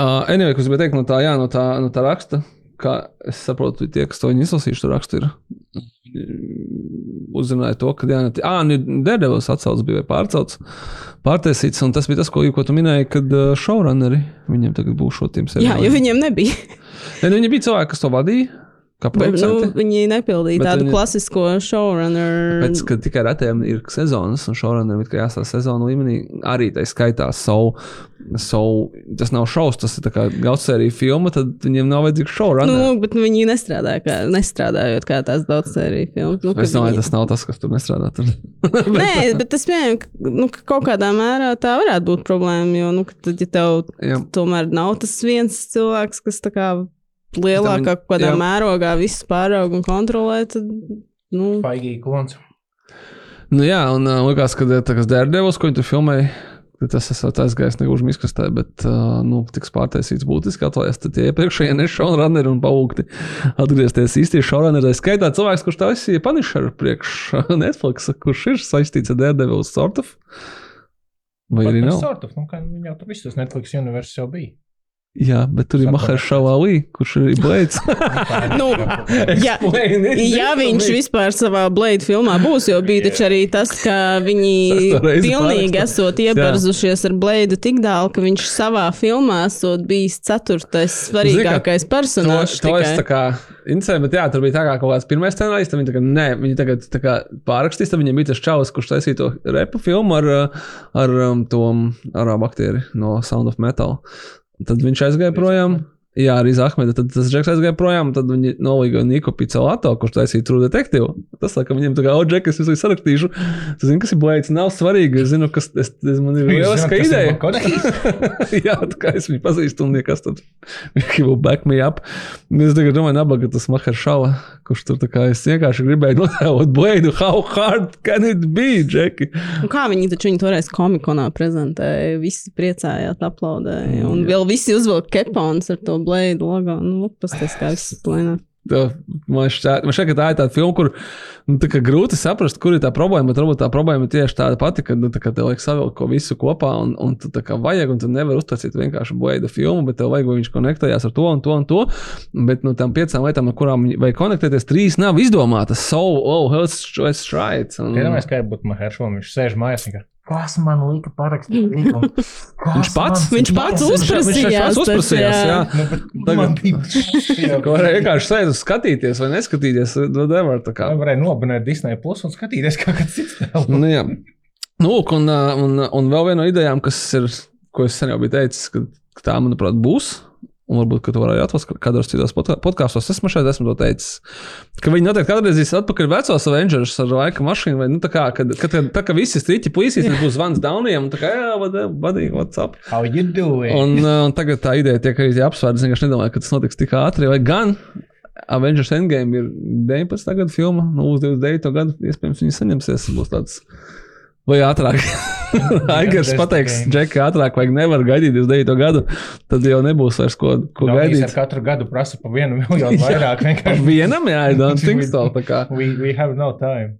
Uh, anyway, kas bija teikt no tā, jā, no tā, no tā raksta, kā es saprotu, tie, kas to izlasījuši, tur rakstu ir. Uzzināja to, ka, ne, ah, nu, Daredevils atcelts bija pārcelts, pārtaisīts, un tas bija tas, ko, ko tu minēji, kad showrunneri viņiem tagad būs šo tiem Jā, jo viņiem nebija. Ne, nu, viņi bija cilvēki, kas to vadīja. Kā Bet, nu, producenti. viņi nepildīja Bet tādu viņi- klasisko showrunner. Pēc tam, kad tikai retiem ir sezonas, un šobrīd ir jāsaka sezonu līmenī, arī tā skaitā savu. savu tas nav šovs, tas ir gaudsērija filma, tad viņiem nav vajadzīgs Nu, showrunner. bet viņi nestrādā kā, nestrādājot kā tās daudz sēriju filmas. Nu, Es domāju, viņi- tas nav tas, kas tur nestrādā. Tur. Nē, bet tas pieņem, ka nu, ka kaut kādā mērā tā varētu būt problēma. Jo, nu, tad, ja tev Jā. tomēr nav tas viens cilvēks, kas tā kā lielākā Tam- kādā jā. mērogā visu pāraug un kontrolē, tad, nu, Faigīgi klons. Nu, jā, un uh, likās, ka tas Dērdevils, ko viņi tur filmēja, tas esat aizgājis negluži miskastē, bet uh, nu, tiks pārtaisīts būtiski atklājas. Tad tie iepriekšējie nešaunruneri un paūgti atgriezties īstie šaunruneri. Skaitā cilvēks, kurš taisīja Punisher priekš Netflix, kurš ir saistīts ar Dērdevils sort of. Vai arī nav? Sort of, nu, kā viņi jau tur visus Netflix universus jau bija. Jā, bet tur ir Šavalī, kurš ir arī Blades. Nu, ja, ja viņš vispār savā Blade filmā būs, jo bija taču arī tas, ka viņi pilnīgi esot ieparzušies ar Blade tik tālu, ka viņš savā filmā esot bijis ceturtais svarīgākais personāžs. To, to es tā kā interesēju, bet jā, tur bija tā kā kaut kāds pirmais scenārijs, tad viņi tagad, nē, viņi tagad tā kā pārrakstīs, tad viņiem bija tas čalis, kurš taisīja to repu filmu ar, ar um, to arābu aktieri no Sound of Metal. Tad viņš aizgāja projām. Jā, arī Zahmeda. Tad tas Džeks aizgāja projām, tad viņi nolīga Niku Picolato, kurš taisīja True Detective. Tas, laikam, viņiem tā kā, o, Džek, es visu sarakstīšu. Tu zini, kas ir blēds, nav svarīgi. Es zinu, kas tas es, man ir lieliska ideja. Jā, tā kā es viņu pazīstu, un kas tad he will back me up. Es tagad domāju, nabaga tas Mahers Šala, kurš tur tā kā es vienkārši gribēju notēlot blēdu. How hard can it be, Džeki? Un kā viņi taču viņu toreiz komikonā prezentēja, visi priecājās, aplaudēja. Un vēl visi uzvilka kepons ar to Blade logo. Nu, pasties, kā viss plēnā. Man šķiet, ka tā ir tāda filma, kur nu, tā grūti saprast, kur ir tā problēma. Bet varbūt tā problēma ir tieši tāda pati, ka nu, tā tev vajag savilkt visu kopā, un, un tu tā kā vajag, un tu nevari uztaisīt vienkārši blēda filmu, bet tev vajag, lai viņš konektējās ar to un to un to. Bet no tām piecām lietām, ar kurām vajag konektēties, trīs nav izdomātas. So, oh, let's, let's try it. Un, Iedomājieties, kā būtu Maheršovam. Viņš sēž mājās un kā. Kas man lika parakstīt līgumu? Viņš pats, Viņš pats Viņš uzprasījās. pats uzprasījās, taču, jā. Nu, bet Tagad- varēja vienkārši sēdēt, un skatīties vai neskatīties. Whatever, tā kā. Vai varēja nobinēt Disney plus un skatīties, kā kāds cits tēls. Nu, jā. nu, lūk, un, un, un vēl viena no idejām, kas ir, ko es sen jau biju teicis, ka, ka tā, manuprāt, būs. Un varbūt, ka tu vari atrast kādos citos podkā- podkāstos. Esmu šeit, esmu to teicis. Ka viņi noteikti atgriezīsies atpakaļ vecos Avengers ar laika mašīnu. Vai, nu, tā kā, kad, kad, kad, tā kā visi strīķi puisīs, tad būs zvans Daunijam. un Tā kā, jā, vadīgi, what's up? How you doing? Un, ā, un tagad tā ideja tiek arī apsvērta. Es nedomāju, ka tas notiks tik ātri. Vai gan Avengers Endgame ir 19. gada filma, nu, uz 29. gadu iespējams viņi saņemsies. Būs tāds. Vai ātrāk? Aigars pateiks, Džeki, ātrāk, vajag nevar gaidīt 29. gadu. Tad jau nebūs vairs ko, ko Gaidīt. gaidīt. Katru gadu prasa pa vienu miljonu vairāk. Vienkārši. vienam, jā, I don't think so. tā kā. We, we have no time.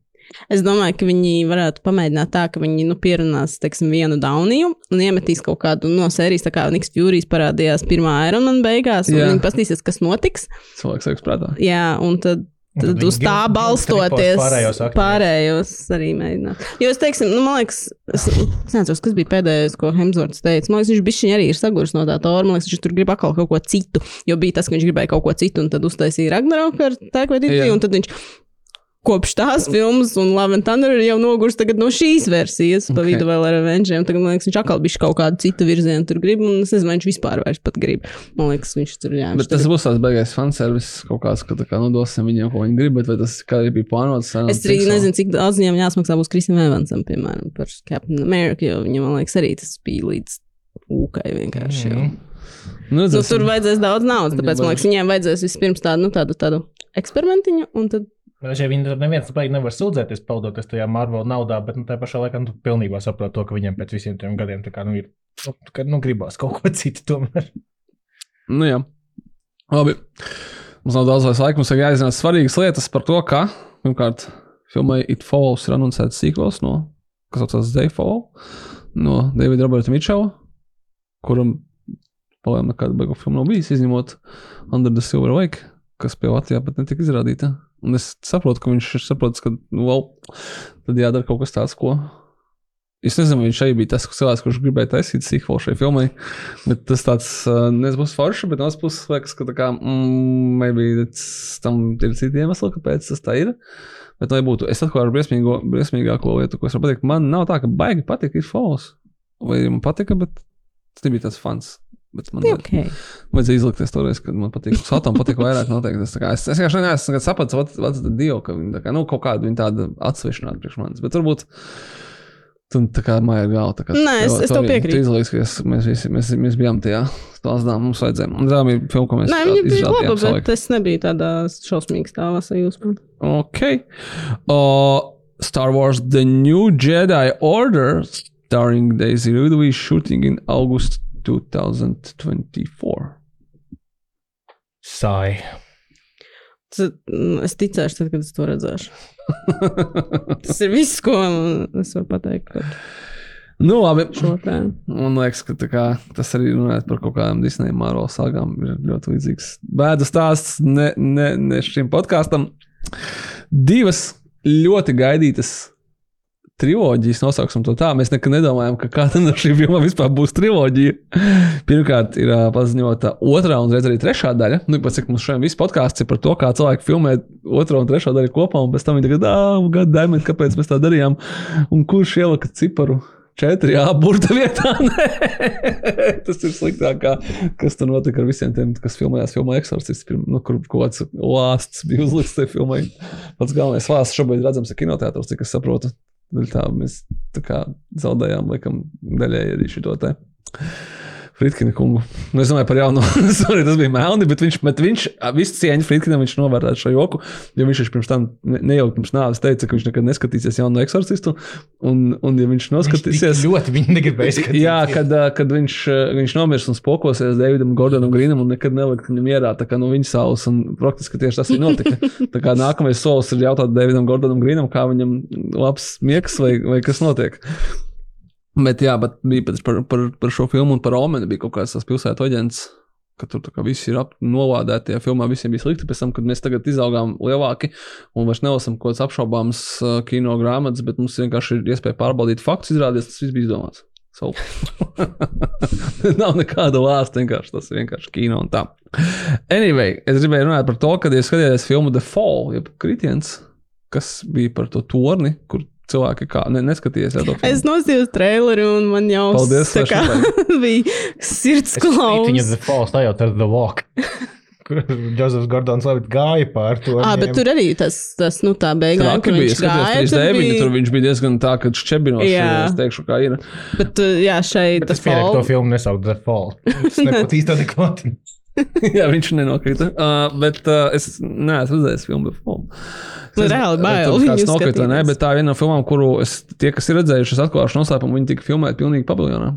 Es domāju, ka viņi varētu pamēģināt tā, ka viņi nu, pierunās teiksim, vienu Dauniju un iemetīs kaut kādu no sērijas, tā kā Niks Furijas parādījās pirmā Ironman beigās, un Jā. viņi pastīsies, kas notiks. Cilvēks saka, prātā. Jā, un tad. Tad uz tā balstoties, pārējos aktierus. pārējos arī mēģināt. Jo es teiktu, nu, man liekas, es, nezinu, kas bija pēdējais, ko Hemsvorts teica. Man liekas, viņš bija arī ir saguris no tā tora. Man liekas, viņš tur grib atkal kaut ko citu. Jo bija tas, ka viņš gribēja kaut ko citu, un tad uztaisīja Ragnarok ar. Waititi, un tad viņš kopš tās filmas un and Thunder ir jau noguris no šīs versijas, pa Ok. vidu vēl ar Avengers. Tagad, man liekas, viņš atkal bija kaut kādu citu virzienu tur grib, un es nezinu, viņš vispār vairs pat grib. Man liekas, viņš tur jā. viņš Bet tas tagad- būs tāds beigais fanservis kaut kāds, ka tā kā nodosim viņiem, ko viņi grib, bet vai tas kā arī bija plānots? Es arī nezinu, cik daudz viņam jāsmaksā būs Kristam Evansam, piemēram, par Captain America, jo viņam, man liekas, arī tas bija līdz ūkai vienkārši. Mm. Nu, Nu, redzēsim. tur vajadzēs daudz naudas, tāpēc, man liekas, viņiem vajadzēs vispirms tādu, nu, tādu, tādu eksperimentiņu, un tad Bet ja viņi neviens baigi nevar sūdzēties, peldoties tajā Marvel naudā, bet nu, tajā pašā laikā nu, pilnībā saprot to, ka viņiem pēc visiem tiem gadiem tā kā, nu, ir. Nu, ka, nu, gribās kaut ko citu tomēr. Nu, jā. Labi. Mums nav daudz laika. Mums ir jāizzina svarīgas lietas par to, ka, pirmkārt, filmai It Follows ir anuncēts sīkos no, kas saucās They Follow, no Davida Roberta Mičela, kuram palēm nekāda beigu filma nav bijis, izņemot Under the Silver Lake, kas pie Latvijā pat netika izrādīta. Un es saprotu, ka viņš ir saprotis, ka, nu, well, tad jādara kaut kas tāds, ko Es nezinu, vai viņš arī bija tas cilvēks, kurš gribēja taisīt sīkolu šai filmai. Bet tas tāds uh, nebūs forši, bet no otras puses liekas, ka kā, mm, maybe tam ir citi iemesli, kāpēc tas tā ir. Bet, lai būtu, es atklāju briesmīgo, briesmīgāko lietu, ko es varu pateikt. Man nav tā, ka baigi patīk, ir false. Vai man patika, bet tas nebija tāds fans. Bet man Okay. vajadzēja izlikties toreiz, kad man patīk. Satam patīk vairāk noteikti. Es, kā, es, es vienkārši neesmu sapratis, what's the deal, ka viņi kā, nu, kaut kāda viņa tāda atsvešināta priekš manis. Bet varbūt tu tā kā māja ir galva. kā Nē, es- es tev piekrītu. Tu izlaiks, ka es- mēs visi, mēs, mēs bijām tajā stāstā, mums vajadzēja. Un tā bija filma, ko mēs Nē, viņa bija laba, bet es nebiju tādā šausmīgā stāvā sajūsmā. Ok. Uh, Star Wars The New Jedi Order, starring Daisy Ridley, shooting in August 2024. Sāi. Tas, mm, Es ticēšu, tad, kad es to redzēšu. Tas ir viss, ko es varu pateikt par nu, labi. šo tēmu. Man liekas, ka tā kā, tas arī runājot par kaut kādām Disneja Marvel sagām, ir ļoti līdzīgs. Bēdu stāsts ne, ne, ne šim podkāstam. Divas ļoti gaidītas triloģijas, nosauksim to tā. Mēs nekad nedomājām, ka kāda no šīm filmām vispār būs triloģija. Pirmkārt, ir uh, paziņota otrā un reiz arī trešā daļa. Nu, pēc cik mums šodien viss podkāsts ir par to, kā cilvēki filmē otro un trešo daļu kopā, un pēc tam viņi tagad, ah, gadsimta, kāpēc mēs tā darījām, un kurš ielika ciparu četri, jā, burta vietā. Tas ir sliktāk, kas tur notika ar visiem tiem, kas filmējās filmā Exorcists, nu, kur kaut kāds lāsts bija uzlikts tajā filmai. Pats galvenais lāsts šobrīd redzams ir kinoteātros, cik es saprotu. Tā mēs tā kā zaudējām, laikam, daļēji arī šo te. Fritkina kungu. Nu, es domāju par jaunu. Sorry, tas bija melni, bet viņš, bet viņš visu cieņu Fritkinam, viņš novērtēja šo joku. Jo viņš pirms tam ne- nejauki pirms nāves teica, ka viņš nekad neskatīsies jaunu eksorcistu. Un, un ja viņš noskatīsies, Viņš ļoti viņi negribēja skatīties. Jā, kad, kad viņš, viņš nomirs un spokosies Davidam Gordonam Grīnam un nekad nelikt viņam mierā, tā kā no viņa saules. Un praktiski tieši tas arī notika. Tā kā nākamais solis ir jautāt Davidam Gordonam Grīnam, kā viņam labs miegs vai, vai kas notiek. Bet jā, bet bija par, par, par šo filmu un par Omenu bija kaut kāds tas pilsētu aģents. Ka tur kā visi ir novādēti, tajā filmā visiem bija slikti. Pēc tam, kad mēs tagad izaugām lielāki un vairs nelasām kaut kādas apšaubāmas uh, kino grāmatas, bet mums vienkārši ir iespēja pārbaudīt faktus, izrādījās, tas viss bija izdomāts. So. Nav nekāda lāsta, vienkārši tas ir vienkārši kino un tā. Anyway, es gribēju runāt par to, kad es skatījos filmu The Fall, jeb kritiens, kas bija par to torni, kur cilvēki kā ne, neskatījies. jā, to filmu. Es nosījos traileri un man jau Paldies, tā kā bija sirds Viņa klaus. The Fall stājot ar The Walk. Kur Džozefs Gordons Levitt gāja pār to. Ah, bet tur arī tas, tas nu tā beigās, Traki kur bija, viņš es gāja. 3D, tur viņa bija- tur viņš bija diezgan tā, ka šķebinoši, Jā. es teikšu, kā ir. Bet, jā, šeit Tas pieņem to filmu nesaukt The Fall. Tas nebūtu īsti adekvāti. Jā, viņš nenokrita. Uh, bet uh, es neesmu redzējis filmu Fall. Nu, Es- reāli bail viņu nokrita skatīties. bet tā ir viena no filmām, kuru es, tie, kas ir redzējuši, es atklāšu noslēpumu, viņi tika filmēti pilnīgi paviljonā.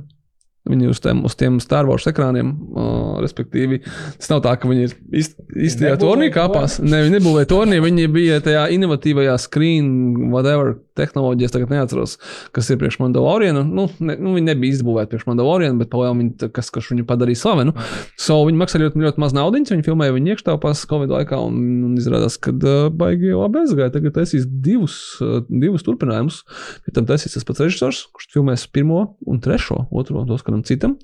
Viņi uz tiem, uz tiem Star Wars ekrāniem, uh, respektīvi, tas nav tā, ka viņi ir īst- īstajā turnī kāpās. Ne, viņi nebūvēja turnī, viņi bija tajā inovatīvajā screen, whatever, tehnoloģijas, tagad neatceros, kas ir priekš Mandaloriana. Nu, ne, nu, viņi nebija izbūvēti priekš Mandaloriana, bet palēm viņi, kas, kas viņu padarīja slavenu. So, viņi maksā ļoti, ļoti maz naudas, viņi filmēja viņu iekštelpās Covid laikā, un, un izrādās, ka uh, baigi labi aizgāja. Tagad taisīs divus, uh, divus turpinājumus. Pēc tam taisīs tas pats režisors, kurš filmēs pirmo un trešo, otro dos kādam citam.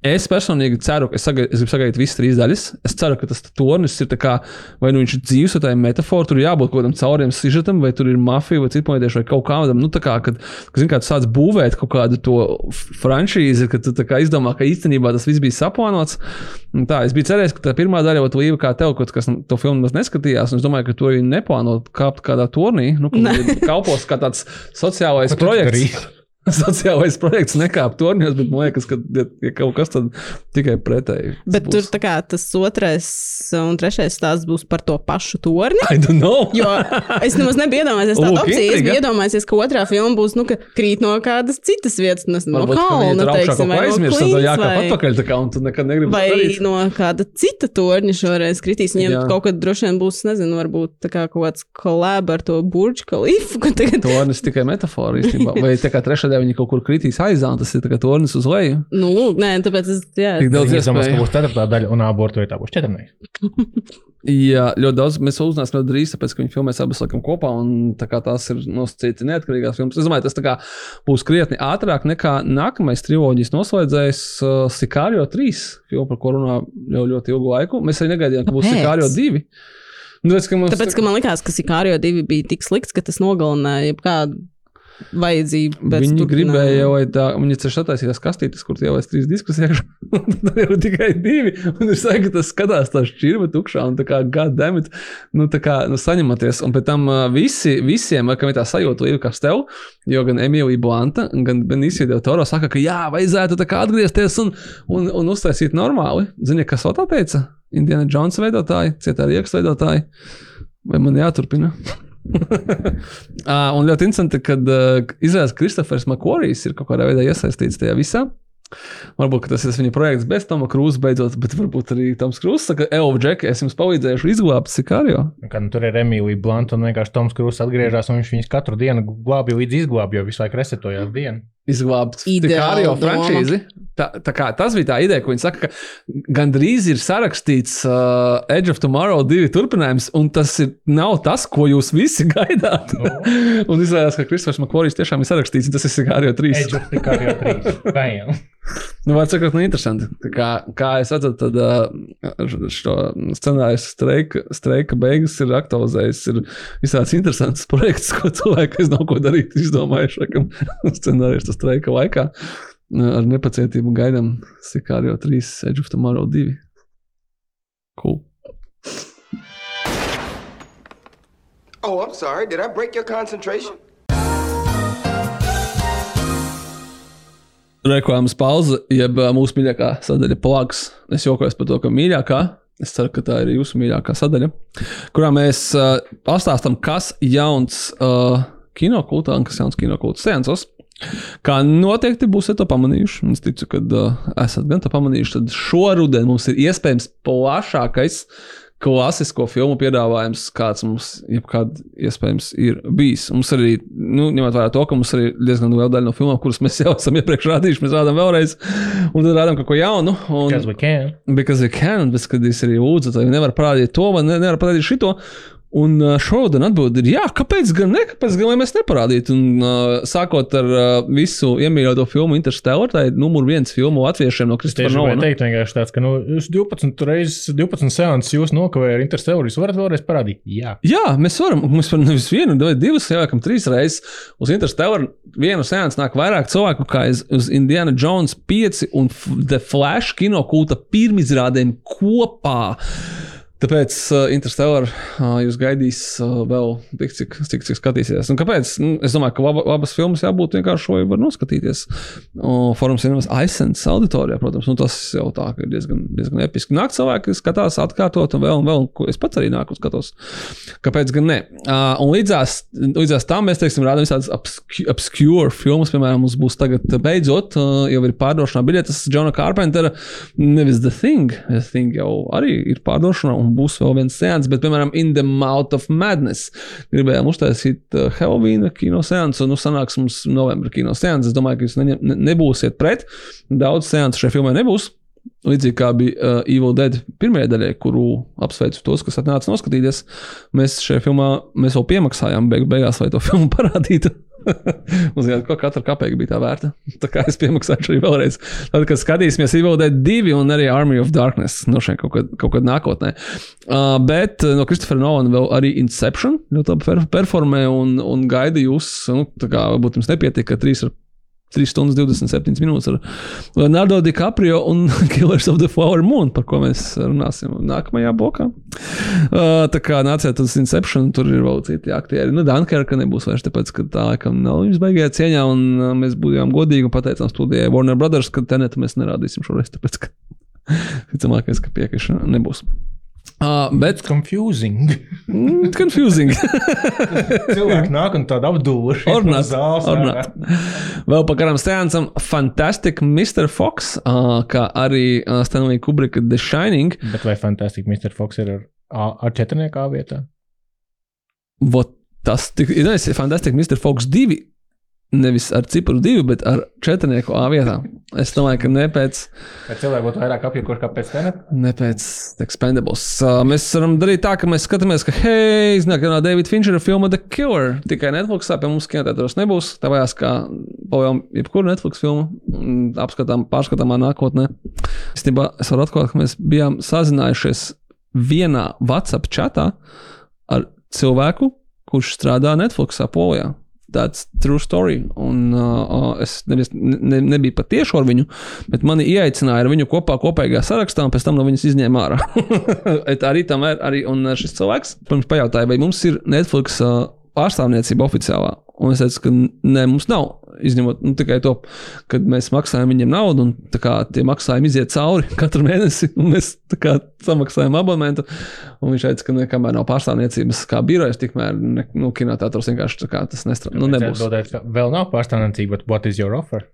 Es personīgi ceru, ka es, sagai, es gribu sagaidīt visas trīs daļas. Es ceru, ka tas tornis ir kā, vai nu viņš ir dzīves, vai tā ir metāfora, tur jābūt kaut kādam cauriem sižetam, vai tur ir mafija, vai citplanētieši, vai kaut kādam. Nu, tā kā, kad, kad, zin, kā tu sāc būvēt kaut kādu to franšīzi, kad tu kā izdomā, ka īstenībā tas viss bija saplānots. Tā, es biju cerējis, ka tā pirmā daļa, ot, Līva, kā tev, kaut kas to filmu neskatījās, un es domāju, ka to viņi neplāno kāpt kādā turnī, nu, ka viņi kalpos kā tāds sociālais Ko tu projekts. Sociālais projekts nekāp torņos, bet man liekas, ka, ja, ja kaut kas tad tikai pretēji. Bet tur tā kā tas otrais un trešais stāsts būs par to pašu torni. I don't know. Jo es nemaz nebiju iedomājies tādu opciju. Es biju iedomājies, ka otrā filma būs nu, ka krīt no kādas citas vietas, nu, no Varbūt, ka viņi kalna, tur teiksim, vai no aizmirst, Queens, jākāp vai- atpakaļ, tā kā, un tu nekad negribi Vai darīt. no kāda cita torņa šoreiz kritīs. Viņiem Jā. kaut kad droši vien būs, nezinu, varbūt tā kā kaut kāds kolēba ar to burģu kalifu. ka Tagad... Tornis tikai metāfora īstenībā. Vai tā kā trešā daļa viņi kaut kur kritīs aizā, tas ir tornis uz leju. Nu, nē, tāpēc es. Jā, Tik daudz Es domāju, ka būs ceturtā daļa, un abortu vietā būs četrnieks. Jā, ļoti daudz mēs uzzināsim ļoti drīz, tāpēc, ka viņi filmēs abas laikam kopā, un tā kā tās ir nosacīti neatkarīgās filmas. Es domāju, tas tā kā būs krietni ātrāk nekā nākamais triloģijas noslēdzējs uh, Sikārio 3, filma, par ko runā jau ļoti ilgu laiku. Mēs arī negaidījām, ka būs? Sikārio 2. Nu, tāpēc, ka mums, Tāpēc, ka man liekas, ka Sikārio 2 bija tik slikts, ka tas nogalināja jebkādu vajadzību. Viņi gribēja jau tā, viņi taču attaisīja tās kastītes, kur jau ir trīs diskus iekšā. Tad jau tikai divi. Un viņš saka, ka tas skatās tā šķirba tukšā un tā kā goddammit, nu tā kā nu, saņematies. Un pēc tam visi, visiem, kam ir tā sajūta, ir kas tev, jo gan Emīlija Blanta, gan Benicio Del Toro saka, ka jā, vajadzētu tā kā atgriezties un, un, un uztaisīt normāli. Zini, kas vēl tā teica? Indiana Jones veidotāji, cietā rieks veidotāji. Vai man jāturpina? Uh, un ļoti interesanti, ka uh, izrādās Kristofers Makvorijs ir kaut kādā veidā iesaistīts tajā visā. Varbūt ka tas ir viņa projekts bez Toma Krūza beidzot, bet varbūt arī Toms Krūzs saka, Elva Džeki, es jums palīdzēšu izglābt Sikārio. Kad nu, tur ir Emīlija Blanta un vienkārši Toms Krūss atgriežas, un viņš viņus katru dienu glābja līdz izglābja, jo visu laiku resetojās dienu izglābt Kārļa frančīzi. Tā, tā kā, tas bija tā ideja, ko viņi saka, ka gandrīz ir sarakstīts uh, Edge of Tomorrow divi turpinājums, un tas ir, nav tas, ko jūs visi gaidāt. No. un izrādās, ka Kristofers Makorijs tiešām ir sarakstīts, un tas ir Kārļa 3. Edge of Kārļa 3. Nu, var sakot, nu, interesanti. Kā, kā es redzu, tad šo scenāriju streika, streika beigas ir aktualizējis. Ir visāds interesants projekts, ko cilvēki, nav ko darīt, izdomājuši šakam scenāriju streika laikā. Ar nepacietību gaidām Sikārio 3, Edge of Tomorrow 2. Cool. Oh, I'm sorry. Did I break your concentration? Reklāmas pauze, jeb mūsu mīļākā sadaļa plakāts. Es jokoju par to, ka mīļākā. Es ceru, ka tā ir jūsu mīļākā sadaļa, kurā mēs uh, pastāstām, kas jauns uh, kinokultā un kas jauns kinokultūras seansos. Kā noteikti būsiet to pamanījuši. Es ticu, ka uh, esat gan to pamanījuši. Tad šoruden mums ir iespējams plašākais klasisko filmu piedāvājums, kāds mums jebkad iespējams ir bijis. Mums arī, nu, ņemot vērā to, ka mums arī diezgan liela daļa no filmām, kuras mēs jau esam iepriekš rādījuši, mēs rādām vēlreiz, un tad rādām kaut ko jaunu. Un, Because we can. Because you can, kad es arī lūdzu, tad nevar parādīt to, vai ne, nevar parādīt šito. Un šodien atbild ir, jā, kāpēc gan ne? Kāpēc gan mēs neparādītu? Un uh, sākot ar uh, visu iemīļoto filmu Interstellar, tā ir numur viens filmu latviešiem no Es Kristofera tieši gribēju Nolana. teikt, vienkārši tāds, ka nu, jūs 12 reizes, 12 seanses jūs nokavējat ar Interstellar. Jūs varat vēlreiz parādīt? Jā. Jā, mēs varam. Mums var nevis vienu, bet divas, ieliekam, trīs reizes. Uz Interstellar vienu sēnesi nāk vairāk cilvēku kā uz, Indiana Jones 5 un The Flash kino kulta pirmizrādēm kopā. Tāpēc uh, Interstellar uh, jūs gaidīs uh, vēl tik, cik, cik, cik skatīsieties. Un kāpēc? Nu, es domāju, ka laba, labas filmas jābūt vienkārši šo var noskatīties. Uh, Forums ir aizsens auditorijā, protams, un tas jau tā ir diezgan, diezgan episki. Nāk cilvēki, kas skatās atkārtot un vēl un vēl, ko es pats arī nāku un skatos. Kāpēc gan ne? Uh, un līdzās, līdzās tam mēs, teiksim, rādām visādas obscu- obscure filmas, piemēram, mums būs tagad beidzot, uh, jau ir pārdošanā biļetes Džona Carpentera, nevis The Thing. The Thing jau arī ir pārdošanā un būs vēl viens seans, bet, piemēram, In the Mouth of Madness. Gribējām uztaisīt uh, Halloween kino seansu, un nu sanāks mums novembra kino seans. Es domāju, ka jūs ne, ne, nebūsiet pret. Daudz seansu šai filmai nebūs. Līdzīgi kā bija uh, Evil Dead pirmajā daļā, kuru apsveicu tos, kas atnāca noskatīties. Mēs šajā filmā mēs vēl piemaksājām beigu, beigās, lai to filmu parādītu. Mums jau kā katra kapeka bija tā vērta. Tā kā es piemaksāšu arī vēlreiz. Tad, kad skatīsimies Evil Dead 2 un arī Army of Darkness, no šeit kaut kad, kaut kad nākotnē. Uh, bet uh, no Kristofera Nolana vēl arī Inception ļoti labi per performē un, un gaida jūs. Nu, tā kā varbūt jums nepietika 3 ar 3 stundas 27 minūtes ar Leonardo DiCaprio un Killers of the Flower Moon, par ko mēs runāsim nākamajā blokā. Uh, tā kā nāciet uz Inception, tur ir vēl citi aktieri. Nu, Dunkerka nebūs vairs, tāpēc, ka tā laikam nav viņas baigajā cieņā, un uh, mēs bijām godīgi un pateicām studijai Warner Brothers, ka tenetu mēs nerādīsim šoreiz, tāpēc, ka ticamākais, ka piekrišana nebūs. Uh, bet Confusing. mm, confusing. Cilvēki nāk un tādu apdūruši. Ornāt, ornāt. Vēl par garām stāvam Fantastic Mr. Fox, uh, kā arī uh, Stanley Kubrika The Shining. Bet vai fantastiski Mr. Fox ir ar, ar četrniekā vietā? Vot tas tik, ir. Fantastic Mr. Fox 2 nevis ar cipru divu, bet ar četrnieku A vietā. Es domāju, ka ne pēc. Vai cilvēki būtu vairāk apjukuši kā pēc tenet? Ne pēc Expendables. Uh, mēs varam darīt tā, ka mēs skatāmies, ka, hei, iznāk jaunā Davida Finčera filma The Killer. Tikai Netflixā pie mums kinotētos nebūs. Tā vajās kā pavajām jebkuru Netflix filmu. Apskatām, pārskatāmā nākotnē. Es, tībā, es varu atklāt, ka mēs bijām sazinājušies vienā WhatsApp chatā ar cilvēku, kurš strādā Netflixā Polijā. That's true story. Un, uh, es nevis, ne, nebiju patieši ar viņu, bet mani ieaicināja ar viņu kopā kopīgā sarakstā, un pēc tam no viņas izņēma ārā. arī tam ir arī šis cilvēks. Pirms pajautāja, vai mums ir Netflix uh, pārstāvniecība oficiālā. Un es teicu, ka nē, mums nav. Izņemot nu, tikai to, ka mēs maksājam viņiem naudu, un kā, tie maksājumi iziet cauri katru mēnesi, un mēs kā, samaksājam abonementu. Un viņš teica, ka nekamēr nav pārstāvniecības kā birojas, tikmēr ne, nu, kinotētros vienkārši kā, tas nestrādā. Nu, nebūs. Dodēt, vēl nav pārstāvniecība, bet what is your offer?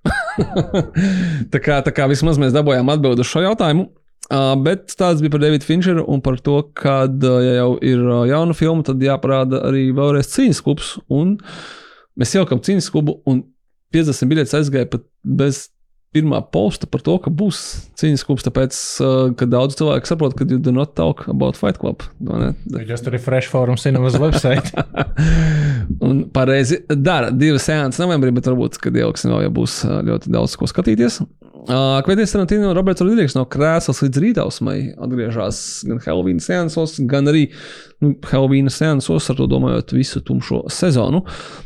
tā, kā, tā kā vismaz mēs dabūjām atbildi uz šo jautājumu. Uh, bet tāds bija par Davidu Finčeru un par to, ka, uh, ja jau ir uh, jauna filma, tad jāparāda arī vēlreiz cīņas klubs. Un mēs ieliekam cīņas klubu, un 50 biļetes aizgāja pat bez pirmā posta par to, ka būs cīņas klubs. Tāpēc, uh, ka daudz cilvēku saprot, ka you do not talk about Fight Club. Just refresh forum cinemas website. un pareizi dara divas sēnes novembrī, bet varbūt, kad ieliksim vēl, ja būs ļoti daudz ko skatīties. Uh, Kvietīs Tarantino un Roberts Rodrīgs no krēslas līdz rītausmai atgriežas gan Halloween seansos, gan arī nu, Halloween seansos, ar to domājot visu tumšo sezonu.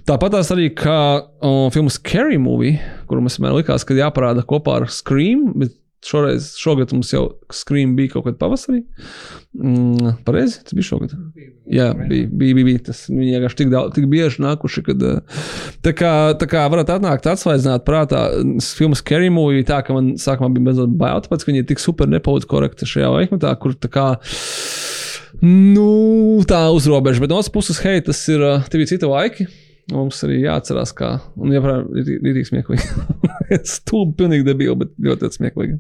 Tāpat tās arī kā uh, filmas Carrie movie, kuru mēs vienmēr likās, ka jāparāda kopā ar Scream, bet Šoreiz, šogad mums jau Scream bija kaut kad pavasarī. Mm, pareizi, tas bija šogad. Jā, bija, bija, bija, bija tas. Viņi vienkārši tik, daudz, tik bieži nākuši, kad. Eh, tā kā, tā kā varat atnākt, atsvaidzināt prātā, filmas Kerry movie tā, ka man sākumā bija mazliet bail, tāpēc, ka viņi ir tik super nepolitiski korekti šajā laikmetā, kur tā kā. Nu, tā uzrobeža, bet no otras puses, hei, tas ir, bija citi laiki. Mums arī jāatcerās, kā. Un, ja prāt, ir, ir smieklīgi. Stulbi, pilnīgi debīli, bet ļoti smieklīgi.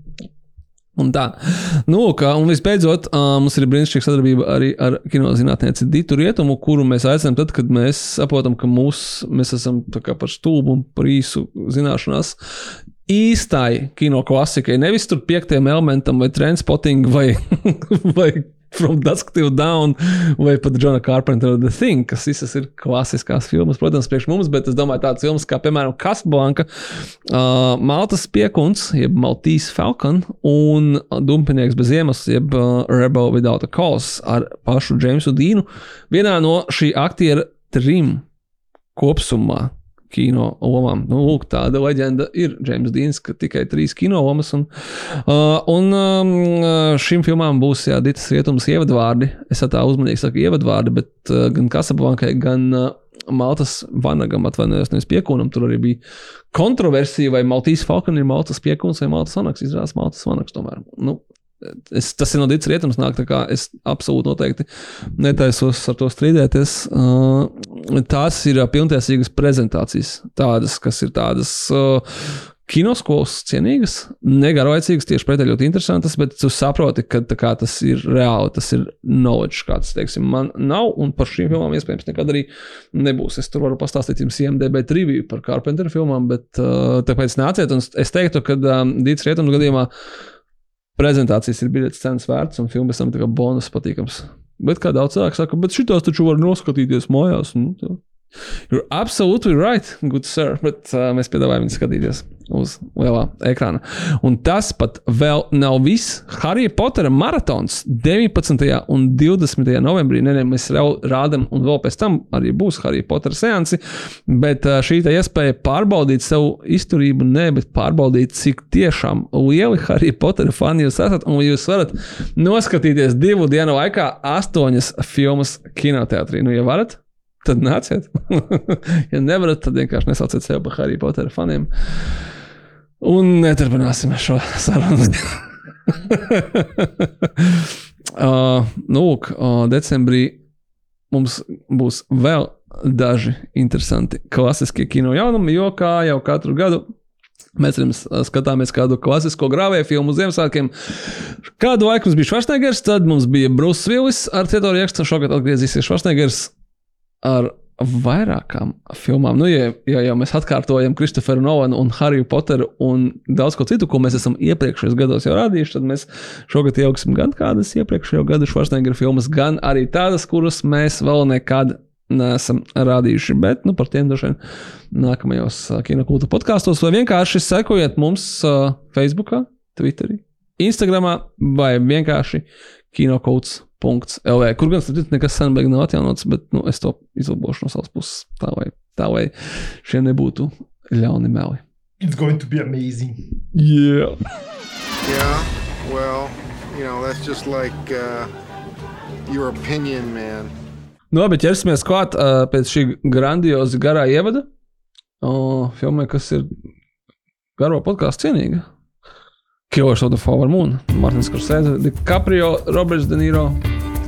Un tā. Nu, kā, un visbeidzot, uh, mums ir brīnišķīga sadarbība arī ar kinozinātnieci Dītu Rietumu, kuru mēs aicinām tad, kad mēs saprotam, ka mūs, mēs esam par stulbu un par īsu zināšanās. Īstai kino klasikai, nevis tur piektajam elementam, vai trendspotting, vai, vai From Dusk Till Dawn vai pat Džona Carpentera The Thing, kas visas ir klasiskās filmas, protams, priekš mums, bet es domāju, tādas filmas kā, piemēram, Casablanca, uh, Maltas piekuns, jeb Maltese Falcon un Dumpinieks bez iemas, jeb uh, Rebel Without a Cause ar pašu Jamesu Dīnu, vienā no šī aktiera trim kopsumā kino lomām. Nu, lūk, tāda leģenda ir James Deans, ka tikai trīs kino lomas. Un, uh, un um, šim filmām būs jādītas rietums ievadvārdi. Es tā uzmanīgi saku ievadvārdi, bet uh, gan Kasablankai, gan uh, Maltas vanagam atvainojos, nevis piekūnam. Tur arī bija kontroversija, vai Maltijas Falcon ir Maltas piekūns vai Maltas vanaks. Izrādās Maltas vanaks tomēr. Nu, Es, tas ir no Dītas rietums, nāk, tā kā es absolūti noteikti netaisos ar to strīdēties. Uh, tās ir pilntiesīgas prezentācijas, tādas, kas ir tādas. Uh, Kinoskolas cienīgas, negarlaicīgas, tieši pretēji ļoti interesantas, bet tu saproti, ka kā, tas ir reāli, tas ir knowledge, kāds, teiksim, man nav, un par šīm filmām iespējams nekad arī nebūs. Es tur varu pastāstīt jums IMDB triviju par Carpenter filmām, bet uh, tāpēc nāciet, un es teiktu, ka um, Dītas rietums gadījumā uh, prezentācijas ir biļetes cenas vērts, un filmas tam ir bonus patīkams. Bet kā daudz cilvēku saka, bet šitās taču var noskatīties mājās. Nu, tā. You're absolutely right, good sir. Bet uh, mēs piedāvājam viņu skatīties uz lielā ekrāna. Un tas pat vēl nav viss. Harija Potera maratons 19. un 20. novembrī. Nē, nē, mēs jau rādām, un vēl pēc tam arī būs Harija Potera seansi. Bet uh, šī iespēja pārbaudīt savu izturību, ne, bet pārbaudīt, cik tiešām lieli Harija Potera fani jūs esat. Un jūs varat noskatīties divu dienu laikā astoņas filmas kinoteātrī. Nu, ja varat, tad nāciet. ja nevarat, tad vienkārši nesauciet sevi par Harry Potter faniem. Un neturpināsim šo sarunu. uh, nu, lūk, uh, decembrī mums būs vēl daži interesanti klasiskie kino jaunumi, jo kā jau katru gadu Mēs arī skatāmies kādu klasisko grāvēju filmu Ziemassvētkiem. Kādu laiku mums bija Schwarzeneggers, tad mums bija Brūss Villis ar Teodoro Jekstu. Šogad atgriezīsies Schwarzeneggers ar vairākām filmām. Nu, ja, ja jau mēs atkārtojam Kristoferu Novanu un Hariju Poteru un daudz ko citu, ko mēs esam iepriekšējos gados jau rādījuši, tad mēs šogad ieaugsim gan kādas iepriekšējo gadu Schwarzenegger filmas, gan arī tādas, kuras mēs vēl nekad neesam rādījuši. Bet nu, par tiem droši vien nākamajos kinokulta podkāstos vai vienkārši sekojiet mums uh, Facebook, Twitterī, Instagram vai vienkārši kinokults LV, kur gan tas nekas sen beigas nav atjaunots, bet nu, es to izlabošu no savas puses. Tā vai, tā vai šie nebūtu ļauni meli. It's going to be amazing. Yeah. Yeah, well, you know, that's just like uh, your opinion, man. Nu, labi, ķersimies klāt uh, pēc šī grandioza garā ievada. Uh, filmai, kas ir garo podkāstu cienīga. Of the Flower Moon, Martins Korsēze, DiCaprio, Roberts De Niro,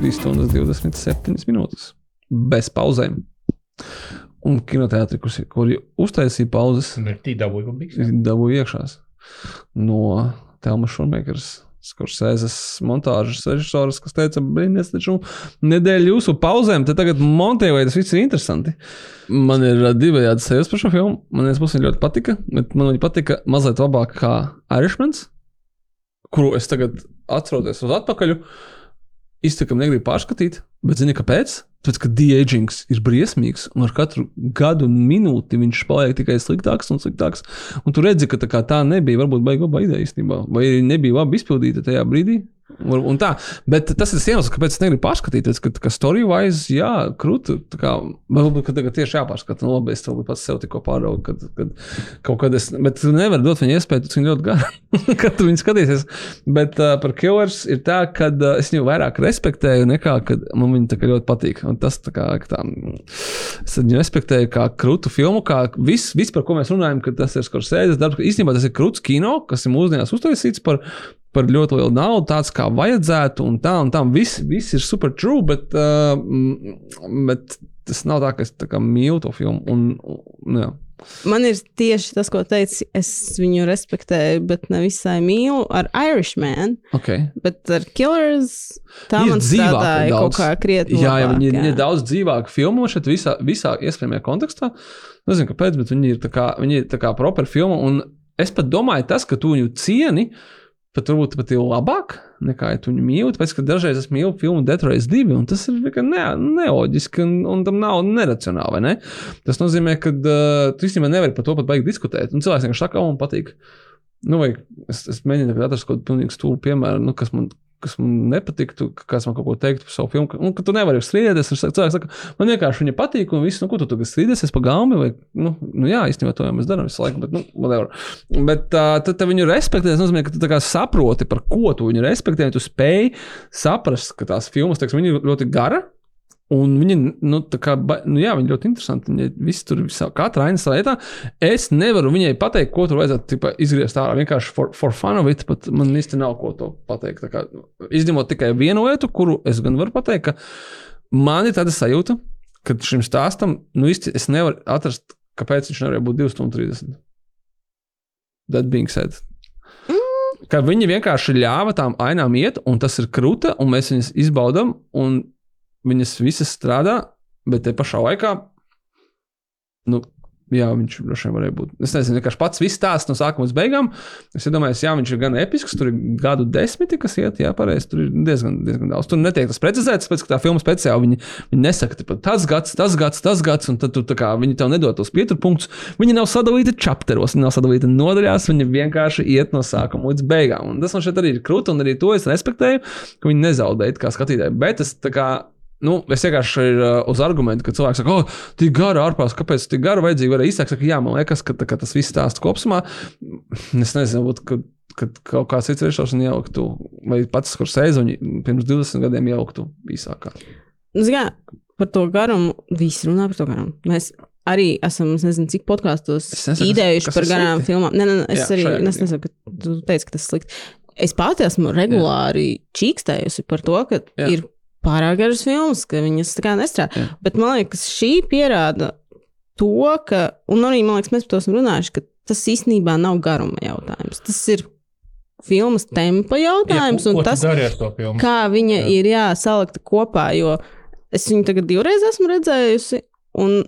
3 stundas 27 minūtes. Bez pauzēm. Un kinoteātri, kur, kur uztaisīja pauzes, dabūja iekšā no Telmas Šurmēkers. Skorsēzes montāžas režisors, kas teica, brīnīties, taču nedēļu jūsu pauzēm, tad tagad montēju, vai tas viss ir interesanti. Man ir divējādi sajūta par šo filmu. Man vienas puses ļoti patika, bet man viņa patika mazliet labāk kā Irishmans kuru es tagad atrodos uz atpakaļ, izteikti negribu pārskatīt, bet zini, kāpēc? Tāpēc, ka de-agings ir briesmīgs, un ar katru gadu un minūti viņš paliek tikai sliktāks un sliktāks. Un tu redzi, ka tā, tā nebija varbūt baigta ideja īstenībā, vai nebija labi izpildīta tajā brīdī. Un tā, bet tas ir iemesls, kāpēc es negribu pārskatīties, ka, ka story-wise, jā, krūti. Varbūt, ka tagad tieši jāpārskata. Nu, labi, es to pats sev tikko pāraugu, kad, kad kaut kad es. Bet tu nevari dot viņai iespēju, tu viņu ļoti garu, kad tu viņu skatīsies. Bet uh, par Killers ir tā, ka uh, es viņu vairāk respektēju nekā, kad man viņa tā kā ļoti patīk. Un tas tā kā, tā, es viņu respektēju kā krūtu filmu, kā viss, vis, par ko mēs runājam, ka tas ir Skorsēdes darbs. Īstenībā tas ir krūts kino, kas ir mūsdienās uztaisīts par par ļoti lielu naudu, tāds kā vajadzētu, un tā, un tā, viss, viss ir super true, bet, uh, bet tas nav tā, ka es tā mīlu to filmu. Un, un, jā. Man ir tieši tas, ko teicu. Es viņu respektēju, bet ne visai mīlu ar Irishman. Okay. Bet ar Killers tā ir man strādāja daudz, kaut kā krietni. Jā, labāk, jā, viņi jā. ir daudz dzīvāki filmu šeit visā, visā iespējamajā kontekstā. Nezinu, kāpēc, bet viņi ir tā kā, viņi ir tā kā proper filma. Un es pat domāju, tas, ka tu viņu cieni, uh, pat varbūt pat ir labāk nekā ja tu viņu mīli. Tāpēc, ka dažreiz es mīlu filmu Detroit 2, un tas ir ne, neloģiski un, un tam nav neracionāli. Ne? Tas nozīmē, ka uh, tu īstenībā nevari par to pat baigi diskutēt. Un cilvēks vienkārši saka, man patīk. Nu, vai es, es mēģinu atrast kaut kādu pilnīgi stūlu piemēru, nu, kas man kas man nepatiktu, ka kāds man kaut ko teiktu par savu filmu. Ka, un, ka tu nevari strīdēties. Cilvēks saka, man vienkārši viņa patīk, un viss, nu, ko tu tagad strīdēsies pa gaumi, vai, nu, nu jā, īstenībā to jau mēs darām visu laiku, bet, nu, whatever. Bet uh, tad, tad viņu respektēt, tas nozīmē, ka tu saproti, par ko tu viņu respektē, tu spēj saprast, ka tās filmas, teiksim, ir ļoti gara, Un viņi, nu, kā, nu, jā, viņi ļoti interesanti. Viņi visi tur visā, katra aina savā vietā. Es nevaru viņai pateikt, ko tur vajadzētu tipa, izgriezt ārā. Vienkārši for, for fun of it, pat man īsti nav ko to pateikt. Kā, izņemot tikai vienu lietu, kuru es gan varu pateikt, ka man ir tāda sajūta, ka šim stāstam, nu, īsti es nevaru atrast, kāpēc viņš nevarēja būt 2 stundu 30. That being said. Ka viņi vienkārši ļāva tām ainām iet, un tas ir krūta, un mēs viņus izbaudām. Viņas visas strādā, bet te pašā laikā nu, Jā, viņš droši vien varēja būt. Es nezinu, vienkārši pats viss stāsts no sākuma līdz beigām. Es domāju, jā, viņš ir gan episks, tur ir gadu desmiti, kas iet, jā, pareizi. Tur ir diezgan, diezgan daudz. Tur netiek tas precizēts, pēc tā filma speciāli viņi, viņi nesaka, ka tas gads, tas gads, tas gads, un tad tu, kā, viņi tev nedod tos pieturpunktus. Viņi nav sadalīti čapteros, viņi nav sadalīti nodaļās, viņi vienkārši iet no sākuma līdz beigām. Un tas man šeit arī ir krūti, un arī to es respektēju, ka viņi nezaudēja kā skatītāji. Bet es tā kā Nu, es vienkārši ir uh, uz argumentu, ka cilvēks saka, oh, tik gara ārpus, kāpēc tik gara vajadzīga. Arī īsāk saka, jā, man liekas, ka, ka tas viss stāsts kopumā. Es nezinu, būt, ka, kad kaut kāds cits režisors ieliktu, vai pats kur sēžu, pirms 20 gadiem ieliktu īsākā. Nu, Zgā, par to garumu, visi runā par to garumu. Mēs arī esam, nezinu, cik podkāstos idejuši par garām slikti. filmām. Nē, nē, nē es jā, arī es nesaku, ka tu teici, ka tas ir slikti. Es pati esmu regulāri jā. čīkstējusi par to, ka jā. ir pārāk garas filmas, ka viņas tā kā nestrādā. Jā. Bet man liekas, šī pierāda to, ka, un arī man liekas, mēs par to esam runājuši, ka tas īstenībā nav garuma jautājums. Tas ir filmas tempa jautājums, ja, un tas, kā viņa jā. ir jāsalikta kopā. Jo es viņu tagad divreiz esmu redzējusi, Un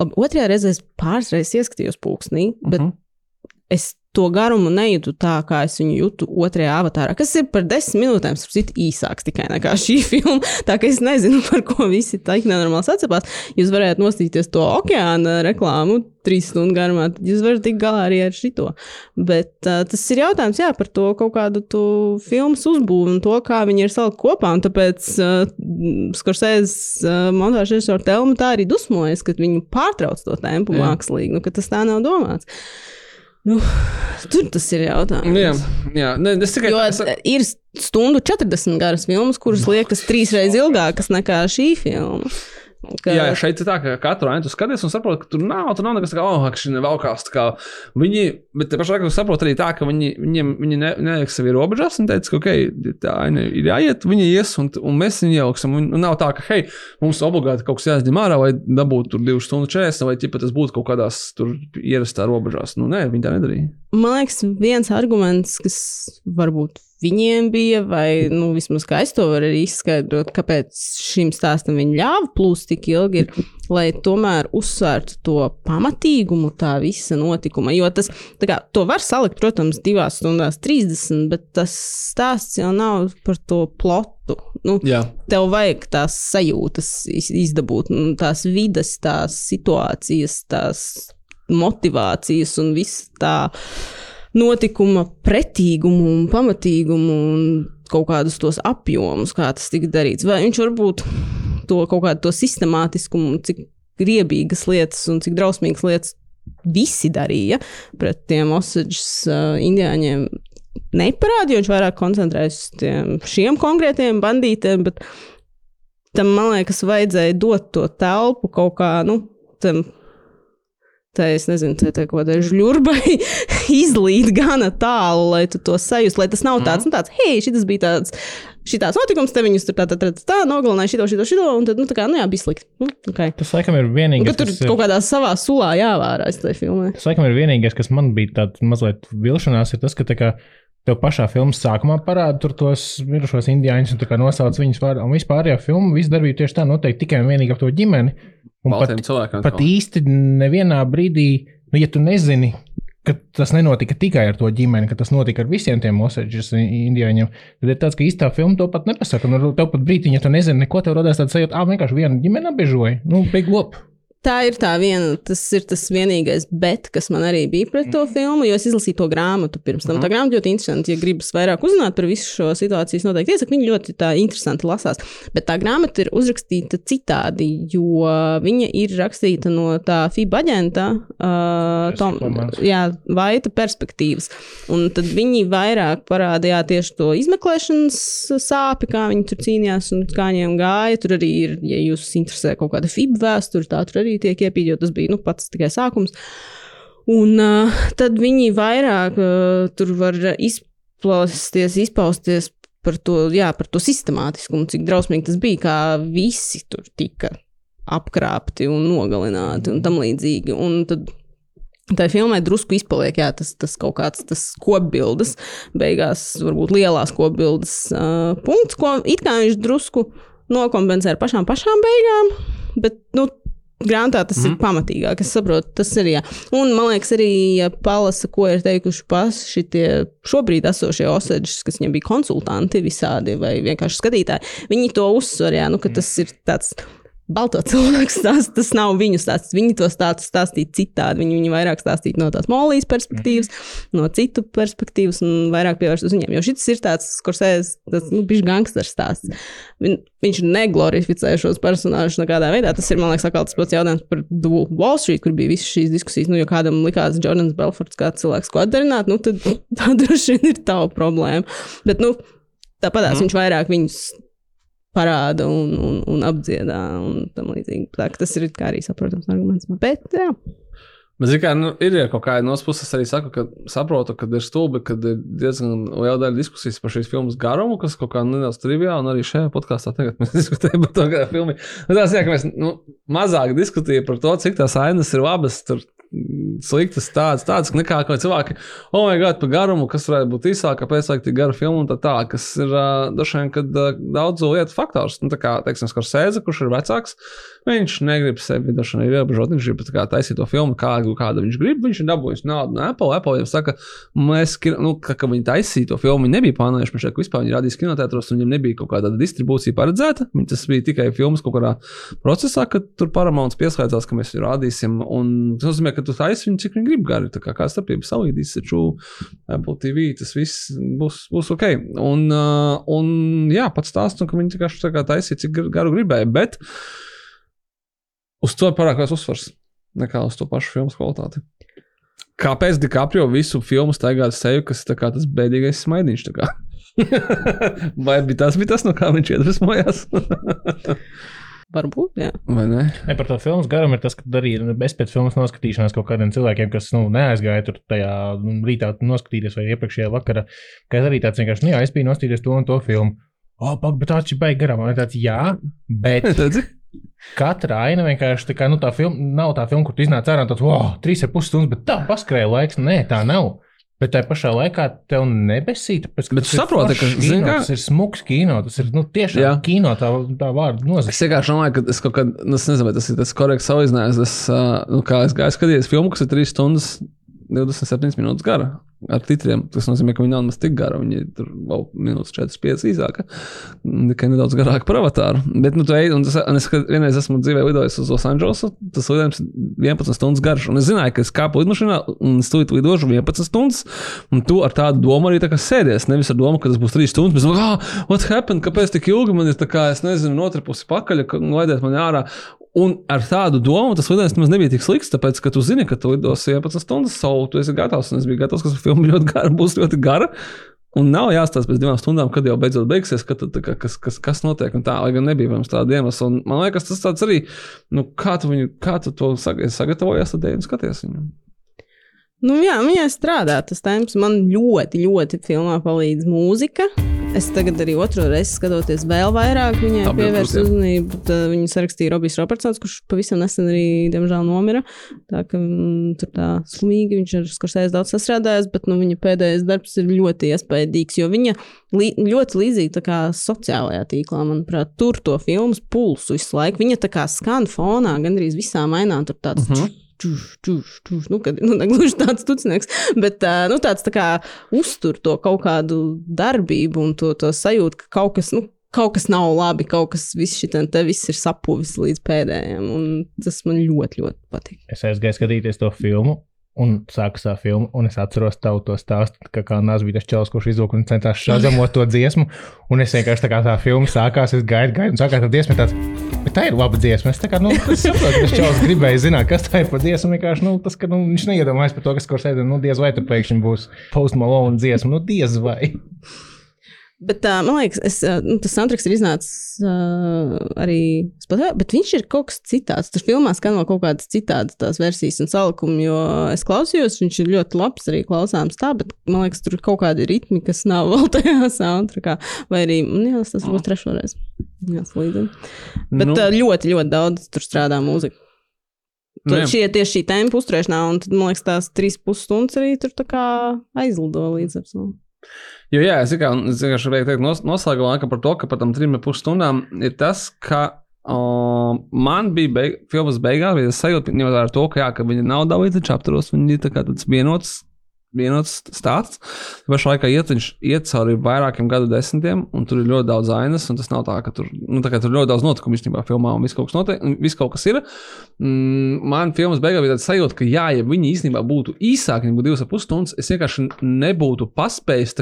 labi, otrajā reizē es pāris reizes ieskatījos pulksnī, bet uh -huh. es to garumu nejūtu tā, kā es viņu jūtu otrajā avatārā, kas ir par desmit minūtēm citu, īsāks tikai nekā šī filma. Tā kā es nezinu, par ko visi tā nenormāli atcepās. Jūs varētu nostīties to okeāna reklāmu trīs stundu garumā, tad jūs varat tikt galā arī ar šito. Bet uh, tas ir jautājums jā, par to kaut kādu filmu uzbūvi un to, kā viņi ir salikti kopā. Un tāpēc uh, Skorsēzes uh, montāžas režisora Telma tā arī dusmojas, ka viņi pārtrauc to tempu jā. mākslīgi, nu, ka tas tā nav domāts. Nu, tur tas ir jautājums. Jā, jā. Ne, es tikai jo, es... ir stundu 40 garas filmas, kuras liekas trīsreiz ilgākas nekā šī filma. Ka... Jā, šeit ir tā, ka katru ainu skaties un saproti, ka tur nav, tur nav nekas tāds, oh, šī nevelkās. Kā viņi, bet pašā laikā saprot arī tā, ka viņi, viņiem, viņi ne, neliek sevi robežās un teica, ka, ok, tā aina ir jāiet, viņi ies un, un mēs viņu ieliksim. Un, nav tā, ka, hei, mums obligāti kaut kas jāizņem ārā vai dabūt tur 2 stundu 40 vai ķipa tas būtu kaut kādās tur ierastā robežās. Nu, nē, viņi tā nedarīja. Man liekas, viens arguments, kas varbūt viņiem bija, vai nu, vismaz kā es to varu arī izskaidrot, kāpēc šim stāstam viņi ļāva plūst tik ilgi, ir, lai tomēr uzsvērtu to pamatīgumu tā visa notikuma. Jo tas, kā, to var salikt, protams, divās stundās 30, bet tas stāsts jau nav par to plotu. Nu, Jā. tev vajag tās sajūtas izdabūt, nu, tās vidas, tās situācijas, tās motivācijas un viss tā notikuma pretīgumu un pamatīgumu un kaut kādus tos apjomus, kā tas tika darīts. Vai viņš varbūt to kaut kādu to sistemātiskumu, cik griebīgas lietas un cik drausmīgas lietas visi darīja pret tiem Osaģis uh, indiāņiem. Neparādīja, viņš vairāk koncentrējas uz šiem konkrētiem bandītiem, bet tam, man liekas, vajadzēja dot to telpu kaut kā, nu, tam tā, es nezinu, tā, tā kaut kāda žļurbai izlīt gana tālu, lai tu to sajūtu, lai tas nav tāds, mm. nu, tāds, hei, šis bija tāds. Šitās notikums, te viņus tur tā, tā, tā, tā, tā nogalināja šito, šito, šito, un tad, nu, tā kā, nu, jā, bija slikti. Nu, okay. Tas, laikam, ir vienīgais. Tur kas, kaut kādā savā sulā jāvārās tajā filmā. Tas, laikam, ir vienīgais, kas man bija tāds mazliet vilšanās, ir tas, ka, tā kā, tev pašā filmas sākumā parāda tur tos mirušos indiāņus un nosauc viņus vārdā. Un vispār, ja filma, visu darbību tieši tā noteikti tikai un vienīgi ap to ģimeni. Un Baltiem pat, pat īsti nevienā brīdī, nu, ja tu nezini, ka tas nenotika tikai ar to ģimeni, ka tas notika ar visiem tiem Osaģis indiāņiem, tad ir tāds, ka īstā filma to pat nepasaka. Nu, tev pat brīdī, ja tu nezini, neko, tev radās tāds sajūta, ah, vienkārši viena ģimene apbežoja. Nu, beig lop tā ir tā viena, tas ir tas vienīgais, bet kas man arī bija pret to mhm. filmu, jo es izlasīju to grāmatu pirms tam. Tā mhm. grāmata ļoti interesanti, ja gribas vairāk uzzināt par visu šo situāciju, noteikti iesaku, viņa ļoti tā interesanti lasās. Bet tā grāmata ir uzrakstīta citādi, jo viņa ir rakstīta no tā FIBA aģenta, uh, Tom, jā, Vaita perspektīvas. Un tad viņi vairāk parādīja tieši to izmeklēšanas sāpi, kā viņi tur cīnījās un kā viņiem gāja. Tur arī ir, ja jūs interesē kaut kāda FIBA vēsture, tā tur arī tiek iepīta, jo tas bija nu, pats tikai sākums. Un uh, tad viņi vairāk uh, tur var izplāsties, izpausties par to, jā, par to sistemātiskumu, cik drausmīgi tas bija, kā visi tur tika apkrāpti un nogalināti un tam līdzīgi. Un tad Tā filmai drusku izpaliek jā, tas, tas kaut kāds tas kopbildes, beigās varbūt lielās kopbildes uh, punkts, ko it kā viņš drusku nokompensē ar pašām pašām beigām, bet nu, Grāmatā tas mm. ir mhm. pamatīgāk, es saprotu, tas ir. Jā. Un man liekas, arī ja palasa, ko ir teikuši paši tie šobrīd esošie osēdži, kas viņiem bija konsultanti visādi vai vienkārši skatītāji. Viņi to uzsver, jā, nu, ka tas ir tāds balto cilvēku stāsts. Tas nav viņu stāsts. Viņi to stāstu stāstīja citādi. Viņi, viņi vairāk stāstīja no tās molijas perspektīvas, mm. no citu perspektīvas un vairāk pievērst uz viņiem. Jo šis ir tāds, kurš sēž, tas nu, bija gangsters stāsts. Viņ, viņš neglorificē šos personāžus nekādā veidā. Tas ir, man liekas, tas pats jautājums par Wall Street, kur bija visas šīs diskusijas. Nu, jo kādam likās Jordans Belfords kā cilvēks, ko atdarināt, nu, tad tā droši vien ir tava problēma. Bet, nu, tāpatās mm. viņš vairāk viņus parāda un, un, un apdziedā un tam līdzīgi. Tas ir arī saprotams arguments. Bet, jā. Bet, kā, nu, ir jau kaut kāda no puses arī saku, ka saprotu, ka ir stulbi, ka ir diezgan liela daļa diskusijas par šīs filmas garumu, kas kaut kā nedaudz triviāli, un arī šajā podkāstā tagad mēs diskutējam par to, kā filmu. Nu, tās, jā, ka mēs nu, mazāk diskutējam par to, cik tās ainas ir labas. Tur sliktas, tādas, tādas nekā kā cilvēki, oh, my God, par garumu, kas varētu būt īsāk, kāpēc vajag tik garu filmu un tā tā, kas ir uh, dažs vien, kad uh, daudzu lietu faktors. Nu, tā kā, teiksim, Skorsēze, kurš ir vecāks, viņš negrib sevi dažs vien ierobežot, viņš grib kā, taisīt to filmu, kādu, kādu viņš grib, viņš ir dabūjis naudu no Apple. Apple viņam saka, mēs, nu, ka, ka viņi taisīja to filmu, viņi nebija plānojuši, ka vispār viņi radīs kinotētros, un viņiem nebija kaut kāda distribūcija paredzēta. Viņi tas bija tikai filmas kaut kādā procesā, kad tur Paramounts pieslēdzās, ka mēs viņu rādīsim. Un tas nozīmē, ka tu taisi viņu, cik viņi grib gari. Tā kā, kā starpība salīdīs, taču Apple TV tas viss būs, būs ok. Un, uh, un jā, pats stāsts, ka viņi vienkārši taisīja, cik garu gribēja. Bet uz to pārāk liels uzsvars nekā uz to pašu filmu kvalitāti. Kāpēc DiCaprio visu filmu staigā ar seju, kas ir tas bēdīgais smaidiņš? Vai bija tas, bija tas, no kā viņš iedvesmojās? Varbūt, jā. Vai ne? Ne, par to filmu garumu ir tas, ka arī es pēc filmas noskatīšanās kaut kādiem cilvēkiem, kas nu, neaizgāja tur tajā rītā noskatīties vai iepriekšējā vakarā, ka es arī tāds vienkārši, nu jā, es biju noskatījies to un to filmu. O, oh, bet tāds ir baigi garām. Man ir tāds, jā, bet. Katra aina vienkārši tā kā, nu, tā filma nav tā filma, kur tu iznāc ārā un tāds, wow, trīs ar pus stundas, bet tā paskrēja laiks. Nē, tā nav. Bet tajā pašā laikā tev nebesīja. Tāpēc, bet tu saproti, ka kino, kā... tas ir smūgs kino. Tas ir nu, tiešām Jā. kino tā, tā vārda nozīme. Es vienkārši domāju, ka es kaut kad, nu, es nezinu, tas ir tas korekts salīdzinājums. Es, nu, kā es gāju skatīties filmu, kas ir 3 stundas 27 minūtes gara ar titriem. Tas nozīmē, ka viņi nav nemaz tik gara. Viņi tur vēl minūtes 4-5 īsāka. Tikai nedaudz garāka par avatāru. Bet, nu, ej, un tas, un es vienreiz esmu dzīvē lidojis uz Losandželosu. Tas lidojums 11 stundas garš. Un es zināju, ka es kāpu lidmašīnā un stūlīt lidošu 11 stundas. Un tu ar tādu domu arī tā sēdies. Nevis ar domu, ka tas būs 3 stundas. Bet, ah, what happened? Kāpēc tik ilgi man ir tā kā, es nezinu, notripusi pakaļ, laidiet mani ārā. Un ar tādu domu tas lidojums nebija tik slikts, tāpēc, ka tu zini, ka tu lidosi 11 stundas savu, tu esi gatavs. Un es biju gatavs, ka filma ļoti gara, būs ļoti gara. Un nav jāstāsta pēc divām stundām, kad jau beidzot beigsies, ka, tā, kā, kas, kas, kas notiek. Tā, lai gan nebija mums tāda iemesla. Man liekas, tas tāds arī, nu, kā tu, viņu, kā tu to sagatavojies, tad ej un skaties viņu. Nu, jā, viņai strādā tas temps. Man ļoti, ļoti filmā palīdz mūzika. Es tagad arī otru reizi skatoties vēl vairāk, viņai pievērstu uzmanību. Viņa sarakstīja Robijs Robertsons, kurš pavisam nesen arī, diemžēl, nomira. Tā ka mm, tur tā slimīgi viņš ir skursējis daudz sastrādājis, bet nu, viņa pēdējais darbs ir ļoti iespaidīgs, jo viņa li ļoti līdzīga kā sociālajā tīklā, manuprāt, tur to filmas pulsu visu laiku. Viņa tā kā skan fonā gandrīz visā mainā, tur tāds. Uh -huh čuš, čuš, čuš. Nu, kad, nu, negluži tāds tucnieks, bet nu, tāds tā kā uztur to kaut kādu darbību un to, to sajūtu, ka kaut kas, nu, kaut kas nav labi, kaut kas viss šitam te viss ir sapuvis līdz pēdējiem. Un tas man ļoti, ļoti patīk. Es aizgāju skatīties to filmu. Un sāku tā filmu, un es atceros tavu to stāstu, ka kā tas čels, kurš izlūka un centās šādamot to dziesmu. Un es vienkārši tā kā tā filma sākās, es gaidu, gaidu, un sākās tā dziesma tāds. Bet tā ir laba dziesma. Es, kā, nu, es saprotu, ka čels gribēja zināt, kas tā ir par dziesmu. Vienkārši nu, tas, ka nu, viņš neiedomājas par to, kas kur sēž. Nu, diez vai tur pēkšņi būs Post Malone dziesma. Nu, diez vai. Bet, uh, man liekas, es, uh, nu, tas soundtracks ir iznācis uh, arī Spotify, bet viņš ir kaut kas citāds. Tur filmā skan vēl kaut kādas citādas tās versijas un salikumi, jo es klausījos, viņš ir ļoti labs arī klausāms tā, bet man liekas, tur ir kaut kādi ritmi, kas nav vēl tajā soundtrackā. Vai arī, nu, jā, tas būs trešo reizi. Jā, slīdam. Bet nu. uh, ļoti, ļoti daudz tur strādā mūzika. Tur nu, šie tieši šī tempa uzturēšanā, un tad, man liekas, tās trīs pusstundas arī tur aizlido līdz ar to. Jo, jā, es vienkārši gribēju teikt, nos, noslēgumā par to, ka par tam trim pusi stundām ir tas, ka uh, man bija beig, filmas beigās, bija sajūta, ņemot vērā to, ka, jā, ka viņi nav dalīti čapteros, viņi ir tāds vienots vienots stāsts. Pašā laikā iet, viņš iet cauri vairākiem gadu desmitiem, un tur ir ļoti daudz ainas. Tas nav tā, ka tur, nu, tā tur ļoti daudz notikumu īstenībā filmā, un viss kaut kas, notiek, viss kaut kas ir. Mm, man filmas beigās bija tāds sajūta, ka, jā, ja viņi īstenībā būtu īsāki, viņi būtu divas ar pus stundas, es vienkārši nebūtu paspējis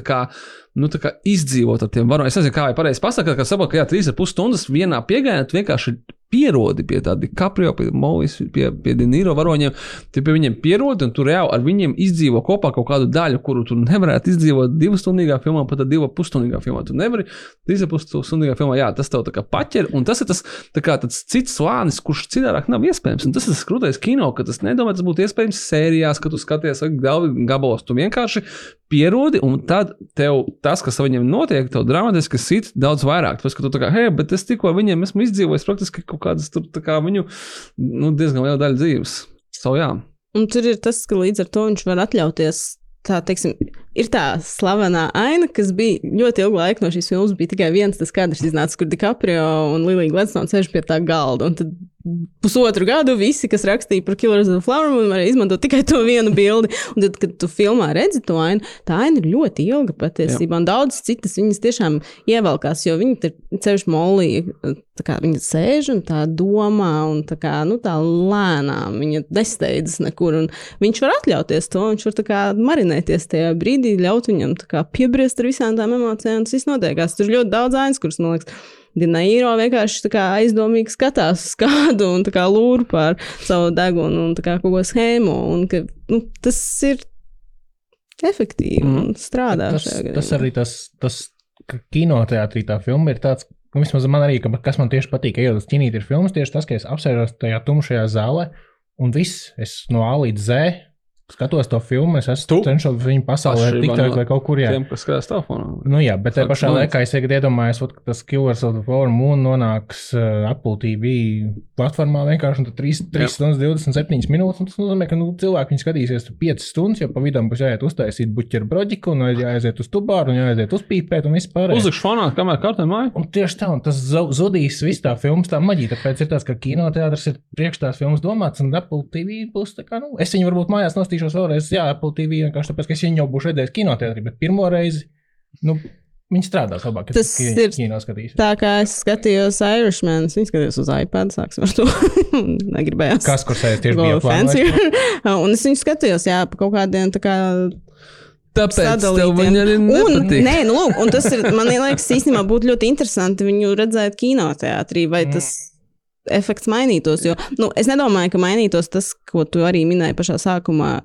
nu, izdzīvot ar tiem varoņiem. Es nezinu, kā jau pareizi pasakāt, ka saprotu, ka jā, trīs ar pus stundas vienā piegājienā vienkārši pierodi pie tāda Caprio, pie Movis, pie, pie Dienīro varoņiem. Tu pie viņiem pierodi un tu reāli ar viņiem izdzīvo kopā kaut kādu daļu, kuru tu nevarētu izdzīvot divu stundīgā filmā, pat divu pusstundīgā filmā. Tu nevari trīs pusstundīgā filmā, jā, tas tev tā kā paķer, un tas ir tas kā, cits slānis, kurš citādāk nav iespējams. Un tas ir tas krūtais kino, ka tas nedomā, tas būtu iespējams sērijās, kad tu skaties gabalos. Tu vienkārši pierodi, un tad tev tas, kas ar viņiem notiek, tev dramatiski sit daudz vairāk. Tas, ka tu tā kā, hei, bet es tikko viņiem esmu izdzīvojis praktiski kaut kādas tur, kā viņu nu, diezgan liela daļa dzīves. Jā. Un tur ir tas, ka līdz ar to viņš var atļauties. Tā, teiksim, ir tā slavenā aina, kas bija ļoti ilgu laiku no šīs filmas. Bija tikai viens tas kadrs, iznāca, kur DiCaprio un Lilija Gladstone sēž pie tā galda. Un tad pusotru gadu visi, kas rakstīja par Killers of the Flower Moon, varēja izmantot tikai to vienu bildi. Un tad, kad tu filmā redzi to ainu, tā aina ir ļoti ilga patiesībā. Jā. Un daudzas citas viņas tiešām ievelkās, jo viņi ir ceļš molī. Viņa sēž un tā domā, un tā, kā, nu, tā lēnām viņa nesteidzas nekur. Viņš var atļauties to, viņš var kā, marinēties tajā brīdī, ļaut viņam kā, piebriest ar visām tām emocijām. Tas viss notiekās. Tur ir ļoti daudz ainas, kuras, man liekas, Dinairo vienkārši aizdomīgi skatās uz kādu un lūr par savu degunu un kaut ko schēmu. Un, ka, nu, tas ir efektīvi un strādā. Tas, tas arī tas, tas kinoteātrī tā filma ir tāds. Nu, vismaz man arī, ka, kas man tieši patīk, ejot uz kinīt, ir filmas tieši tas, ka es apsēžos tajā tumšajā zālē un viss, es no A līdz Z skatos to filmu, es esmu cenšos viņu pasaulē tikt no vai kaut kur jā. Tiem, kas skatās telefonā. Nu jā, bet tajā pašā laikā es tagad iedomājos, ka tas Killers of the Flower Moon nonāks uh, Apple TV platformā vienkārši un 3, 3 stundas 27 minūtes. Tas nozīmē, ka nu, cilvēki viņu skatīsies 5 stundas, jo pa vidam būs jāiet uztaisīt buķeru broģiku un jāaiziet uz tubāru un jāaiziet uz pīpēt un vispār. Uzlikšu fonā, kamēr kārtē māja. Un tieši tā, un tas zudīs viss tā filmas tā maģija. Tāpēc ir tas, ka kinoteātris ir priekš tās filmas domāts un Apple TV būs tā kā, nu, es viņu varbūt mājās nostīšu paskatīšos vēlreiz, jā, Apple TV vienkārši tāpēc, ka es viņu jau būšu redzējis kinoteātrī, bet pirmo reizi. Nu, Viņi strādās labāk, tas ir kino skatījums. Tā kā es skatījos Irishman, viņš skatījās uz iPad, sāksim ar to. Negribējās. Kas, kur sēž tieši bija fancy. un es viņu skatījos, jā, pa kaut kādiem tā kā. Tāpēc tev viņa arī nepatīk. Un, nē, nu, lūk, un tas ir, man liekas, īstenībā būtu ļoti interesanti viņu redzēt kinoteātrī, vai tas. Efekts mainītos. Jo nu, es nedomāju, ka mainītos tas, ko tu arī minēji pašā sākumā,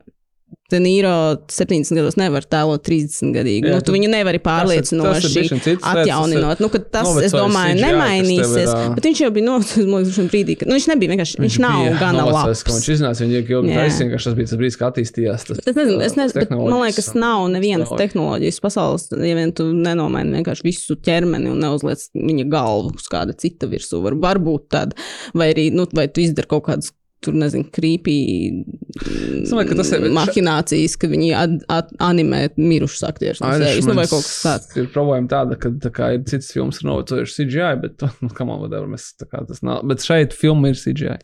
De Nīro 70 gados nevar tēlot 30 gadīgu. Jā, nu, tu viņu nevari pārliecinoši atjauninot. Nu, tas, es domāju, CGI, nemainīsies. Ir, bet viņš jau bija noticis brīdī, kad nu, viņš nebija vienkārši. Viņš, viņš nav gana labs. Viņš iznāca, viņa jau bija taisnība, ka tas bija tas brīdis, kad attīstījās. Tas, es nezinu, es nezinu, bet man liekas, nav nevienas tehnoloģijas pasaules, ja vien tu nenomaini vienkārši visu ķermeni un neuzliec viņa galvu uz kāda cita virsū. Var, varbūt tad, vai arī, nu, vai tu izdari kaut kādus tur nezinu, krīpī domāju, tas ir mahinācijas, ka viņi ad, ad, animē mirušus aktierus. No sevis, nu, vai kaut kas tāds. Ir problēma tāda, ka tā kā, ir citas filmas, ir novecojušas CGI, bet, nu, on, whatever, mēs, kā tas nav. Bet šeit filma ir CGI.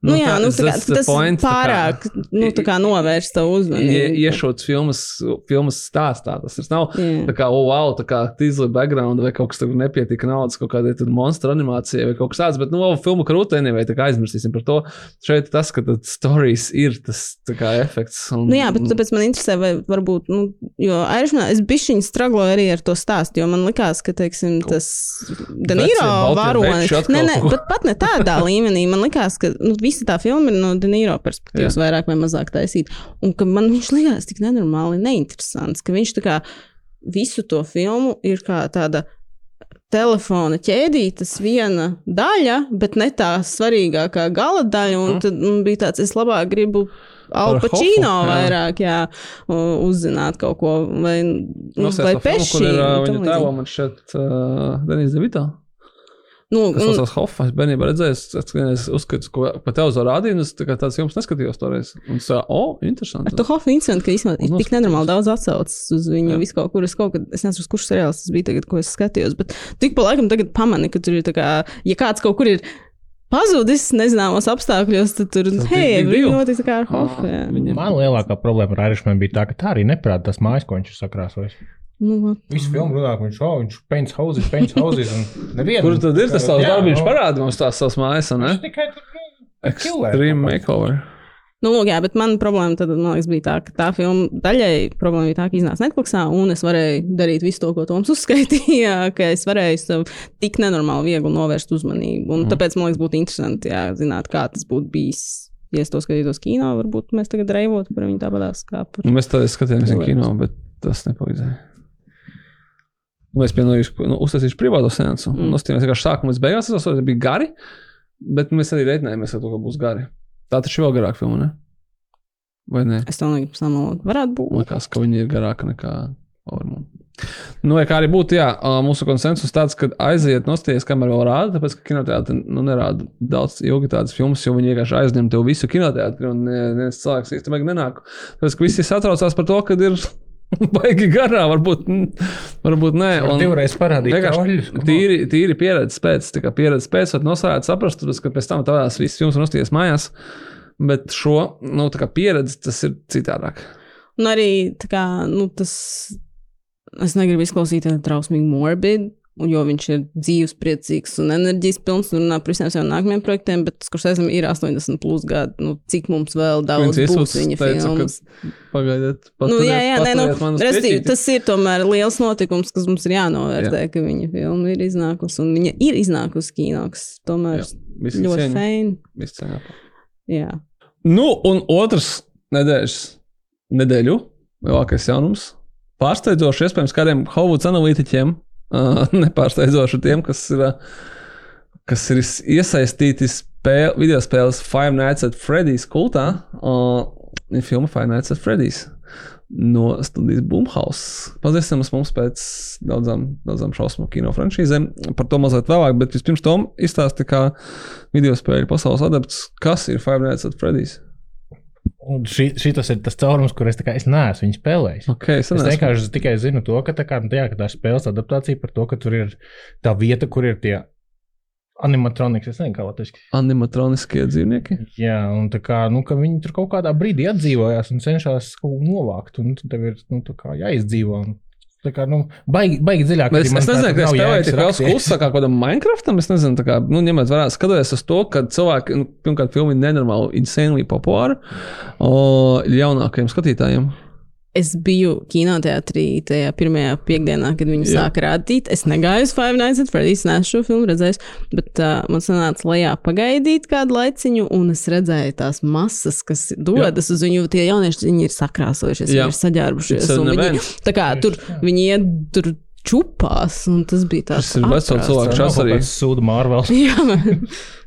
Nu, nu, jā, tā, nu, kā, tas point, pārāk kā, nu, novērst to uzmanību. Iešauts filmas, filmas stāstā. Tas nav yeah. tā kā, oh, wow, tā kā tīzli background vai kaut kas tāds nepietika naudas kaut kādai monstru animācijai vai kaut kas tāds. Bet, nu, oh, filmu krūtēnē vai tā kā aizmirsīsim par to. Šeit tas, ka tas stāstījis ir tas kā, efekts. Un, nu, jā, bet tāpēc man interesē, vai varbūt, nu, jo Airšmanā es bišķiņu stragloju arī ar to stāstu, jo man likās, ka, teiksim, tas Danīro varonis. Nē, nē, bet pat ne tādā līmenī. Man likās, ka, nu, visa tā filma ir no Denīro perspektīvas, Jā. vairāk vai mazāk taisīta. Un ka man viņš likās tik nenormāli neinteresants, ka viņš kā visu to filmu ir kā tāda telefona ķēdītas viena daļa, bet ne tā svarīgākā gala daļa. Un mm. tad man bija tāds, es labāk gribu. Alpačīno vairāk, jā, uzzināt kaut ko, vai, nu, vai peši. Kur ir uh, viņa tēva man šeit uh, Denis Devito? Nu, tas un... tas Hoffa, es bērnībā redzēju, es uzskatu, ko pa televizoru rādīju, un es tā tāds jums neskatījos toreiz. Un es o, oh, interesanti. Ar to Hoffa incident, ka īstenībā ir tik nenormāli daudz atsaucas uz viņu visu kaut kur. Es kaut kad, es nezinu, kurš seriāls tas bija tagad, ko es skatījos, bet tik pa laikam tagad pamani, ka tur ir tā kā, ja kāds kaut kur ir pazudis nezināmos apstākļos, tad tur hei, bija notiks kā ar Hoffa. Man lielākā problēma ar Irishman bija tā, ka tā arī neprāt tas mājas, ko viņš sakrāsojas. Nu, Visu filmu runā, ka viņš jau viņš paints houses, paints houses. Kur tad ir tas savs darbiņš? Parādi mums tās savas mājas, ne? Tikai tur Extreme makeover. Nu, lūk, jā, bet man problēma tad, man liekas, bija tā, ka tā filma daļai problēma bija tā, ka iznāca Netflixā, un es varēju darīt visu to, ko Toms uzskaitīja, ka es varēju sev tik nenormāli viegli novērst uzmanību. Un mm. tāpēc man liekas, būtu interesanti jā, zināt, kā tas būtu bijis. Ja es to skatītos kino, varbūt mēs tagad reivotu par viņu tāpatās kā par. Mēs tā skatījāmies kino, bet tas nepalīdzēja. Nu, es pienāku, nu, uztaisīšu privātu sensu. Mm. Nostājāmies vienkārši sākumā līdz beigām. Tas bija gari, bet mēs arī reiķinājāmies ar to, ka būs gari. Tā taču vēl garāka filma, ne? Vai ne? Es domāju, ka samalot varētu būt. Man liekas, ka viņi ir garāka nekā Ormond. Nu, kā arī būtu, jā, mūsu konsensus tāds, ka aiziet nostāties, kamēr vēl rāda, tāpēc, ka kinoteātri nu, nerāda daudz ilgi tādas filmas, jo viņi vienkārši aizņem tev visu kinoteātri, un ne- neviens cilvēks īstenībā nenāk. Tāpēc, ka visi satraucās par to, ka ir baigi garā, varbūt, varbūt nē. Var divreiz troļļus, come on. Tīri, tīri pieredzes pēc, tā kā pieredzes pēc, var nosākt, saprast, ka pēc tam tavās visas filmas nostāties mājās, bet šo, nu, tā kā pieredze, tas ir citādāk. Un arī tā kā, nu, tas, es negribu izklausīt tādu trausmīgu morbidu, un jo viņš ir dzīves, priecīgs un enerģijas pilns un runā par visiem saviem nākamajiem projektiem, bet Skursēzam ir 80 plus gadi, nu, cik mums vēl daudz Clint būs viņa teica, filmas. Pagaidiet, Nu, jā, jā, nē, nu, restīvi, tas ir tomēr liels notikums, kas mums ir jānovērtē, jā. ka viņa filma ir iznākusi, un viņa ir iznākusi kino, kas tomēr Jā, ļoti feini. Jā. Nu, un otrs nedēļas, nedēļu lielākais jaunums. Pārsteidzoši, iespējams, kādiem Hovuds analītiķiem, nepārsteidzoši tiem, kas ir, kas ir is- iesaistīti spēle, video spēles Five Nights at Freddy's kultā. Ir filma Five Nights at Freddy's. No studijas Boomhouse. Pazīstamas mums pēc daudzām, daudzām šausmu kino franšīzēm. Par to mazliet vēlāk, bet vispirms Tom izstāsti, kā video spēļu pasaules adepts, kas ir Five Nights at Freddy's. Un šī, šitas ir tas caurums, kur es, kā, es neesmu viņu spēlējis. Okay, es Es vienkārši tikai zinu to, ka tā, kā, nu, jā, ka tā spēles adaptācija par to, ka tur ir tā vieta, kur ir tie animatronikas. Es nezinu, kā latviešu. animatroniskie dzīvnieki. Jā, un tā kā, nu, viņi tur kaut kādā brīdī atdzīvojās un cenšas kaut ko novākt. Un tev ir nu, jāizdzīvo. Un, tā kā, nu, baigi, baigi dziļāk. Es, es nezinu, kā spēlēju tik liels klusā kā kādam Minecraftam. Es nezinu, tā kā, nu, ņemot vērā, skatoties uz to, ka cilvēki, nu, pirmkārt, filma ir nenormāli, insanely populāra o, jaunākajiem skatītājiem. Es biju kinoteātrī tajā pirmajā piekdienā, kad viņi Jā. sāka rādīt. Es negāju uz Five Nights at Freddy's, nesu šo filmu redzējis, bet uh, man sanāca lejā pagaidīt kādu laiciņu, un es redzēju tās masas, kas dodas uz viņu. Tie jaunieši viņi ir sakrāsojušies, Jā. viņi ir saģērbušies. Viņi, tā kā tur viņi iet tur čupās, un tas bija tāds. Tas ir veco cilvēku čats arī. Sūdu Marvels. Jā,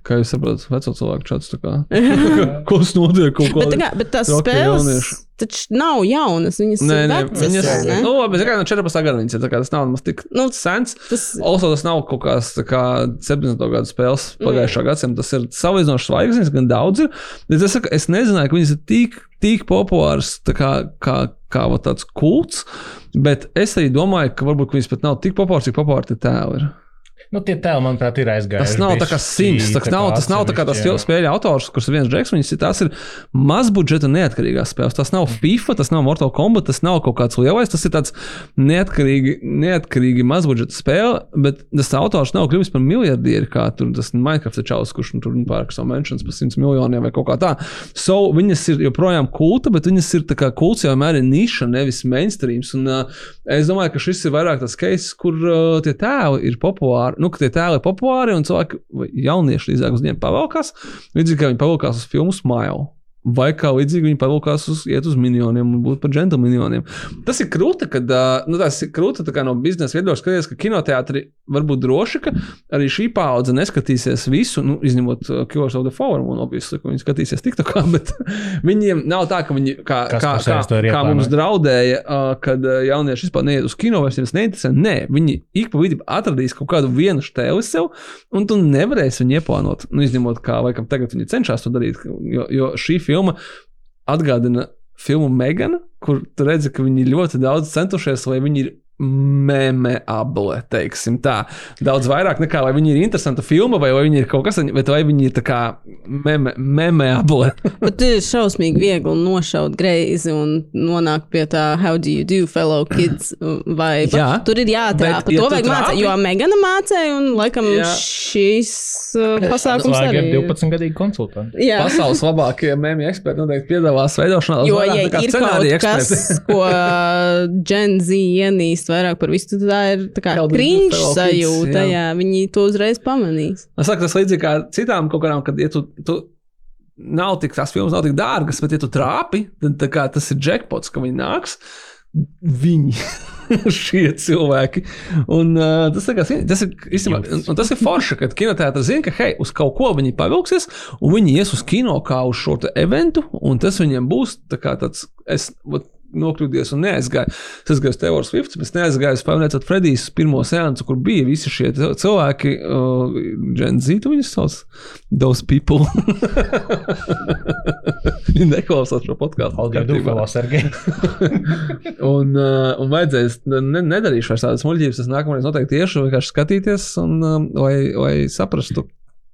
Kā jūs saprotat, veco cilvēku čats. tā kā. Kas notiek? Kaut bet, kā, bet tās spēles jaunieši. Taču nav jaunas. Viņas Nē, ir nē, vecas. viņas ne? nu, labi, kā no 14. gada viņas ir. kā Tas nav nemaz tik Nu, sens. tas, Also, tas nav kaut kāds kā 70. gada spēles pagājušā gadsimta. Tas ir salīdzinoši zvaigznes, gan daudz ir. Es, saku, es nezināju, ka viņas ir tik, tik populāras kā, kā, kā tāds kults. Bet es arī domāju, ka varbūt viņas pat nav tik populāras, cik populāri tie tēli ir. Nu, tie tēli, manuprāt, ir aizgājuši. Tas nav tā kā simts. Tas nav, tas nav tā kā tas spēļu autors, kurš ir viens džeks. Viņas ir, tās ir mazbudžeta neatkarīgās spēles. Tas nav FIFA, tas nav Mortal Kombat, tas nav kaut kāds lielais. Tas ir tāds neatkarīgi, neatkarīgi mazbudžeta spēle, bet tas autors nav kļuvis par miljardieri, kā tur tas Minecraft čalis, kurš nu, tur pērk savu mentions par 100 miljoniem vai kaut kā tā. So, viņas ir joprojām kulta, bet viņas ir tā kā kults jau vienmēr ir niša, nevis mainstreams. Un, uh, es domāju, ka šis ir vairāk tas case, kur uh, tie tēli ir populāri. Nu, ka tie tēli ir populāri un cilvēki, jaunieši līdzāk uz viņiem pavalkās. Līdzīgi kā viņi pavalkās uz filmu Smile. Vai kā līdzīgi viņi pavalkās uz, iet uz miljoniem un būt par džentlmeniem. Tas ir krūti, kad nu, tas ir krūti kā no biznesa viedokļa skaties, ka kinoteātri var būt droši, ka arī šī paudze neskatīsies visu, nu, izņemot Killers of the Flower Moon, obviously, ka viņi skatīsies tik tā kā, bet viņiem nav tā, ka viņi kā, Kas kā, kā, ir kā mums draudēja, kad jaunieši vispār neiet uz kino, vairs viņus neinteresē. Nē, viņi ik pa vidu atradīs kaut kādu vienu stēli sev, un tu nevarēsi viņu ieplānot. Nu, izņemot, kā laikam tagad viņi cenšas to darīt, jo, jo šī filma atgādina filmu Megana, kur tu redzi, ka viņi ļoti daudz centušies, lai viņi ir memeable, teiksim tā. Daudz vairāk nekā, vai viņi ir interesanta filma, vai, vai viņi ir kaut kas, bet vai viņi ir tā kā meme, memeable. Bet ir šausmīgi viegli nošaut greizi un nonākt pie tā, how do you do, fellow kids? Vai Jā, tur ir jāatrāpa. bet, ja to vajag mācīt, jo Megana mācīja, un laikam Jā. šīs uh, pasākums arī. ir 12 gadīgi konsultanti. Jā. Pasaules labākie mēmī eksperti noteikti piedāvās veidošanā. Jo, ja ir kaut kas, ko Gen Z ienīst vairāk par visu, tad tā ir tā kā kids? sajūta. Jā. Jā. viņi to uzreiz pamanīs. Es saku, tas līdzīgi kā citām kaut kādām, kad ja tu, tu nav tik, tās filmas nav tik dārgas, bet ja tu trāpi, tad tā kā tas ir jackpots, ka viņi nāks. Viņi, šie cilvēki. Un, uh, tas, kā, tas, ir, īstenībā, un, un tas ir forši, ka kinoteātris zina, ka hei, uz kaut ko viņi pavilksies, un viņi ies uz kino kā uz šo eventu, un tas viņiem būs tā kā tāds. Es, vat, nokļūdies un neaizgāju. Es aizgāju uz Taylor Swift, bet neaizgāju uz Pavnēcot Fredijas pirmo seansu, kur bija visi šie cilvēki, uh, Gen Z, tu viņus sauc, those people. Viņi neklausās šo podkāstu. Paldies, Dufalo, Sergei. un, uh, un vajadzēs, ne, nedarīšu vairs tādas muļķības, es nākamreiz noteikti tieši vienkārši skatīties, un, um, lai, lai saprastu,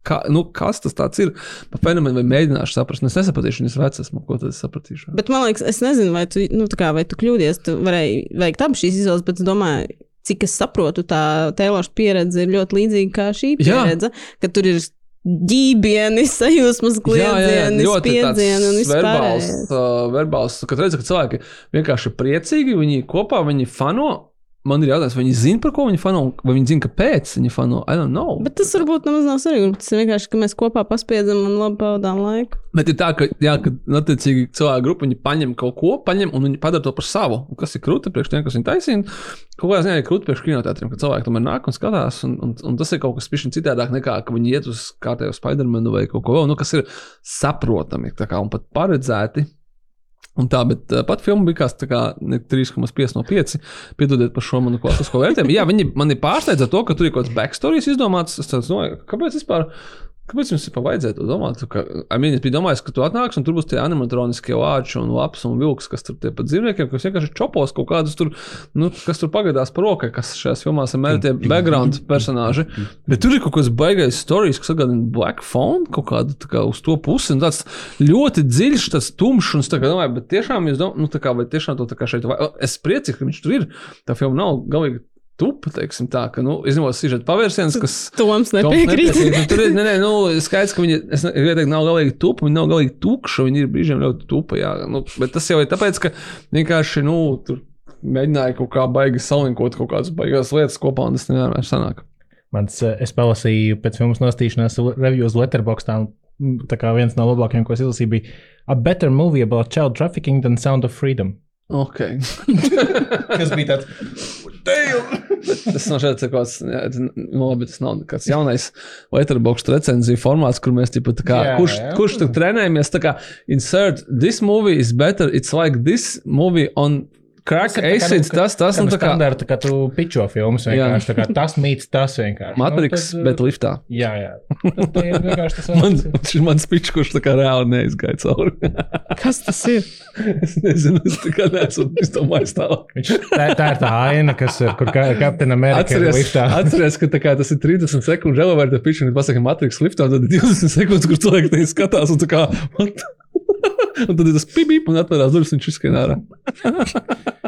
Kā, nu, kas tas ir par fenomenu, vai mēģināšu saprast? Nu, es nesapratīšu, viņas esmu, ko tad es sapratīšu. Bet man liekas, es nezinu, vai tu, nu, kā, vai tu kļūdies, tu varēji veikt abas šīs izvēles, bet es domāju, cik es saprotu, tā Taylors pieredze ir ļoti līdzīga kā šī pieredze, ka tur ir ģībieni, sajūsmas kliedzieni, spiedzieni un vispār. Verbāls, uh, verbāls, kad redz, ka cilvēki vienkārši priecīgi, viņi kopā, viņi fano, Man ir jautājums, vai viņi zina, par ko viņi fano, vai viņi zina, kāpēc viņi fano. I don't know. Bet tas varbūt nemaz nav svarīgi. Tas ir vienkārši, ka mēs kopā paspiedzam un labi pavadām laiku. Bet ir tā, ka, jā, ka attiecīgi cilvēku grupa viņi paņem kaut ko, paņem un viņi padara to par savu. Un kas ir krūti priekš tiem, kas viņi taisīja. Kaut kādā ziņā ir krūti priekš kinoteātriem, ka cilvēki tomēr nāk un skatās. Un, un, un tas ir kaut kas pišķiņ citādāk nekā, ka viņi iet uz kārtējo Spidermanu vai kaut ko vēl, nu, kas ir saprotami kā, un pat paredzēti Un tā, bet uh, pat filma bija kā 3,5 no 5. Piedodiet par šo manu klasisko vērtējumu. Jā, viņi man ir pārsteidza to, ka tur ir kaut kāds backstories izdomāts. Es domāju, kāpēc vispār Kāpēc jums vispār vajadzēja to domāt? Ka, I mean, es biju domājis, ka tu atnāksi un tur būs tie animatroniskie vāči un lapas un vilks, kas tur tie pat dzīvniekiem, kas vienkārši čopos kaut kādus tur, nu, kas tur pagadās par rokai, kas šajās filmās ir tie background personāži. Bet tur ir kaut kas baigais stāstījis, kas atgādina Black Phone kaut kādu kā, uz to pusi. Un tāds ļoti dziļš, tas tumšs un tā kā domāju, bet tiešām, domā, nu, tā kā, tiešām to tā kā šeit, vai, es priecīgs, ka viņš tur ir. Tā filma nav galīgi tupa, teiksim tā, ka, nu, izņemot sižeta pavērsienus, kas. Toms nepiekrīt. Toms nepiekrīt. Nu, tur ir, ne, ne, nu, skaidrs, ka viņi, es gribēju teikt, nav galīgi tupa, viņi nav galīgi tukši, viņi ir brīžiem ļoti tupa, jā. Nu, bet tas jau ir tāpēc, ka vienkārši, nu, tur mēģināja kaut kā baigi salinkot kaut kādas baigas lietas kopā, un tas nevienmēr sanāk. Mans, eh, es palasīju pēc filmas nostīšanās reviews letterboxtā, un tā kā viens no labākajiem, ko es izlasīju, bija A better movie about child trafficking than Sound of Freedom. Ok. Kas bija tāds? Tas nav šeit kaut kāds, jā, nu, labi, tas nav kāds jaunais letterbox recenziju formāts, kur mēs tipu, kā, jā, kurš, jā. kurš tur trenējamies. Tā kā insert this movie is better, it's like this movie on Crack acids, tas, tas, nu, tā kā standarta, ka tu pičo filmas vienkārši, tā kā tas mīts, tas vienkārši. Matrix, nu, tad, bet liftā. Jā, jā. Tas ir vienkārši tas. man, šis mans pičs, kurš tā kā reāli neizgāja cauri. Kas tas ir? es nezinu, es tā kā neesmu, es domāju, stāvāk. tā, tā ir tā aina, kas, kur Captain America atceries, ir liftā. atceries, ka tā kā tas ir 30 sekundžu elevator pičs, un pasaka Matrix liftā, tad 20 sekundes, kur cilvēki te skatās, un tā kā, un tad ir tas pipip, un atverās durvis, viņš izskan ārā.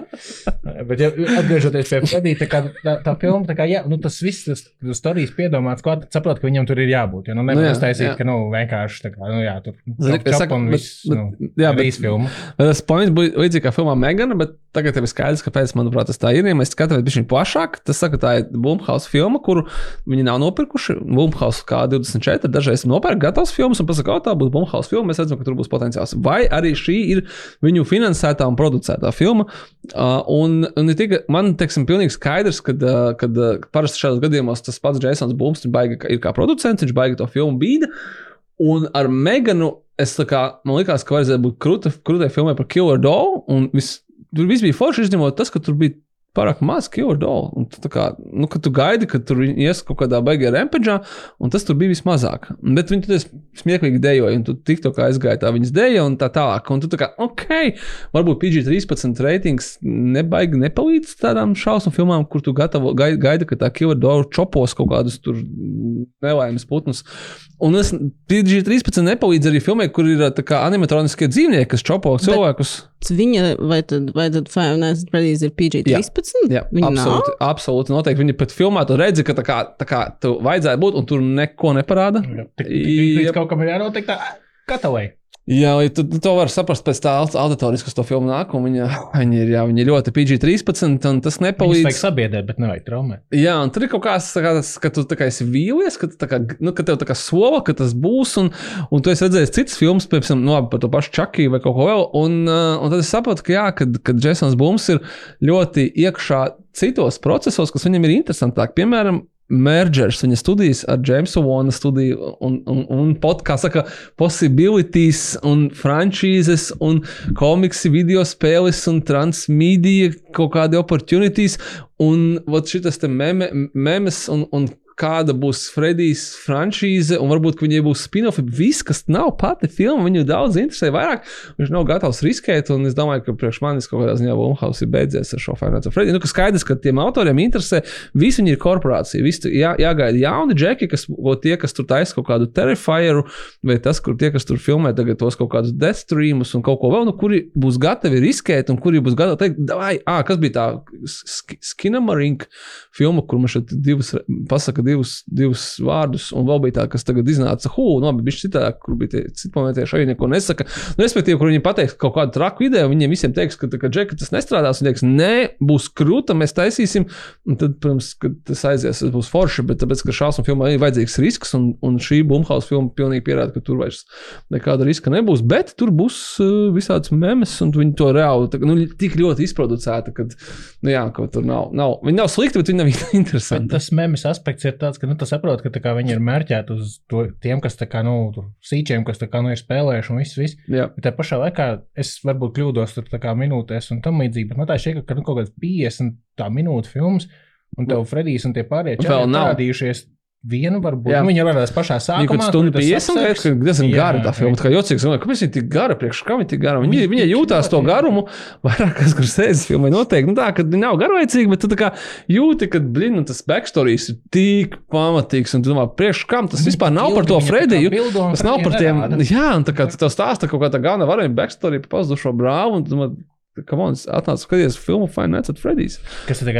Bet, ja atgriežoties pie Fredija, tā, tā, tā filma, tā kā, jā, nu, tas viss, tas stāstījis piedomāts, ko saprot, ka viņam tur ir jābūt. Ja, nu, nevar uztaisīt, nu, ka, nu, vienkārši tā kā, nu, jā, tur ir jābūt un viss, nu, jā, bet, filma. Bet tas points bija līdzīgi kā filmā Megana, bet tagad ir skaidrs, kāpēc, manuprāt, tas tā ir. Ja mēs skatāmies bišķiņ plašāk, tas saka, tā ir Blumhouse filma, kuru viņi nav nopirkuši. Blumhouse kā 24, dažreiz nopērk gatavs filmas un pasaka, ka tā būs Blumhouse filma, mēs redzam, ka tur būs potenciāls. Vai arī šī ir viņu finansētā un producētā filma. Uh, un, un ir tika, man teiksim, pilnīgi skaidrs, ka uh, parasti šādos gadījumos tas pats Jasons Blūms ir kā producents, viņš baigi to filmu bīda. Un ar Meganu es kā, man liekas, ka vajadzēja būt krūtai filmai par Killer. Un vis, tur viss bija forši, izņemot tas, ka tur bija pārāk maz killdola. Un tu, kā, nu, kad tu gaidi, ka tur ies kaut kādā baigā rempaģā, un tas tur bija vismazāk. Bet viņi tur smieklīgi dejoja, un tu tikto kā aizgāja tā viņas deja un tā tālāk. Un tu tā kā, ok, varbūt PG-13 ratings nebaigi nepalīdz tādām šausmu filmām, kur tu gatavo, gaidi, gaidi ka tā killdola čopos kaut kādus tur nelaimes putnus. Un es PG-13 nepalīdz arī filmai, kur ir animatroniskie dzīvnieki, kas čopo cilvēkus. Bet Viņa vai tad, vai tad Five Nights at Freddy's ir PG-13? Jā, jā Viņa absolūti, nav? absolūti. Noteikti. Viņa pat filmā to redzi, ka tā kā, tā kā tu vajadzētu būt, un tur neko neparāda. Jā, tik, tik, tik, kaut kam ir jānotiek tā, gatavai. Jā, tu, to vari saprast pēc tā auditorijas, kas to filmu nāk. Viņa, viņa, ir, jā, viņa ir ļoti PG-13, un tas nepalīdz. Tas vajag sabiedrēt, bet nevajag traumēt. Jā, un tur ir kaut kas tāds, ka tu kā esi vīlies, ka, kā, nu, ka tev tā kā sola, ka tas būs, un, un tu esi redzējis citas filmas, piemēram, nu, par to pašu Čakiju vai kaut ko vēl. Un, uh, un tad es saprotu, ka, jā, kad, kad Jasons Blūms ir ļoti iekšā citos procesos, kas viņam ir interesantāk. Piemēram, mergers, viņa studijas ar Jamesu Vona studiju un, un, un podkāstu, saka, possibilities un frančīzes un komiksi, video spēles un transmedija kaut kādi opportunities. Un vot šitas te meme, memes un, un kāda būs Fredijas franšīze, un varbūt viņai būs spin-off. Viss, kas nav pati filma, viņu daudz interesē vairāk. Viņš nav gatavs riskēt, un es domāju, ka priekš manis kaut kādā ziņā Blumhaus ir beidzies ar šo Final Freddy. Nu, ka skaidrs, ka tiem autoriem interesē, visi viņi ir korporācija, visi jā, jāgaida jauni džeki, kas, tie, kas tur taisa kaut kādu terrifieru, vai tas, kur tie, kas tur filmē tagad tos kaut kādus death streamus un kaut ko vēl, nu, kuri būs gatavi riskēt, un kuri būs gatavi teikt, vai, ah, kas bija tā Skinamarink filma, kur man šeit divas pasaka divus, divus vārdus, un vēl bija tā, kas tagad iznāca Hu, no nu, bija citādi, kur bija tie citi momenti, šeit neko nesaka. Nu, respektīvi, kur viņi pateiks kaut kādu traku ideju, viņiem visiem teiks, ka, ka Džeka tas nestrādās, viņi teiks, nē, būs krūta, mēs taisīsim, un tad, protams, tas aizies, tas būs forši, bet tāpēc, ka šausmu filmā ir vajadzīgs risks, un, un šī Blumhaus filma pilnīgi pierāda, ka tur vairs nekāda riska nebūs, bet tur būs uh, visādas memes, un viņi to reāli, tā, nu, tik ļoti izproducēta, ka, nu jā, ka tur nav, nav, viņi nav slikti, bet viņi nav interesanti. Bet tas memes aspekts ir tāds, ka nu, tu saproti, ka kā, viņi ir mērķēti uz to, tiem, kas kā, nu, sīčiem, kas kā, nu, ir spēlējuši un viss. viss. Bet tajā pašā laikā es varbūt kļūdos tur kā, minūtēs un tam līdzīgi, bet man tā šķiet, ka nu, kaut kāds 50 minūtes filmas. Un tev Fredijs un tie pārējie čaļi ir parādījušies Vienu varbūt. Nu, viņa radās pašā sākumā. Viņa stundu 50 liekas, ka diezgan gara tā filma. Kā jocīgs, kāpēc viņa tik gara, priekš kam viņa tik gara? Viņa, viņa jūtās to garumu vairāk, kas kur sēdzas filmai noteikti. Nu, tā, ka nav garlaicīga, bet tu tā kā jūti, ka, blin, nu, tas backstories ir tik pamatīgs. Un tu domā, priekš kam tas vispār nav par to Frediju. Tas nav par tiem. Jā, un tā kā tev stāsta kaut kā tā galvenā varoņa backstory par pazudušo brāli. Un tu domā, On, atnāca skatīties filmu Five Nights at Freddy's. Kas ir,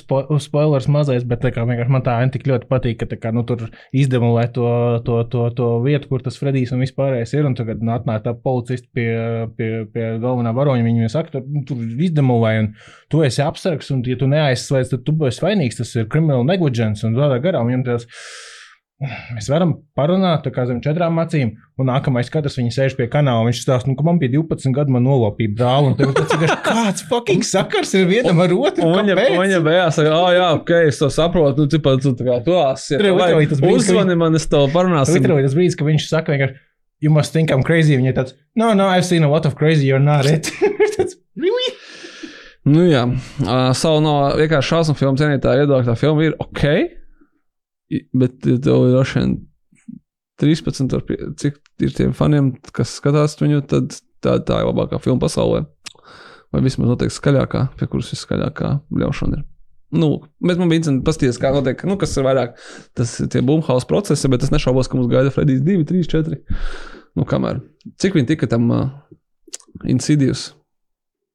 spo spoilers mazais, bet kā, man tā tik ļoti patīk, ka kā, nu, tur izdemolē to, to, to, to vietu, kur tas Fredijs un vispārējais ir. Un tagad nu, atnāk tā policisti pie, pie, pie galvenā varoņa. Viņi saka, tur, nu, tur izdemolē, un tu esi apsargs, un ja tu neaizslēdz, tad tu esi vainīgs. Tas ir criminal negligence un tādā garā. Viņam tas ir Mēs varam parunāt zem četrām acīm, un nākamais skatās, viņa sēž pie kanāla. Viņš stāsta, nu, ka man bija 12 gadi, man nolopīja brāli. Tur tas ir kāds fucking sakars ir vienam ar otru. Viņa, viņa beigās saka, ah, jā, ok, es to saprotu. Nu, tipā, tu tā kā tu esi. Uzvani man, es tev parunāšu. Literally tas brīdis, ka viņš saka vienkārši, you must think I'm crazy. Viņa tāds, no, no, I've seen a lot of crazy, you're not it. really? Nu jā, uh, savu no vienkārši šausmu filmu cienītāju viedokļa tā filma ir ok. Bet tev ir vien 13, ar, cik ir tiem faniem, kas skatās viņu, tad tā, tā ir labākā filma pasaulē. Vai vismaz noteikti skaļākā, pie kuras viskaļākā bļaušana ir. Nu, bet man bija interesanti paskatīties, kā notiek, nu, kas ir vairāk tas tie boomhouse procesi, bet es nešaubos, ka mums gaida Fredijs 2, 3, 4. Nu, kamēr. Cik viņi tika tam uh, Insidious?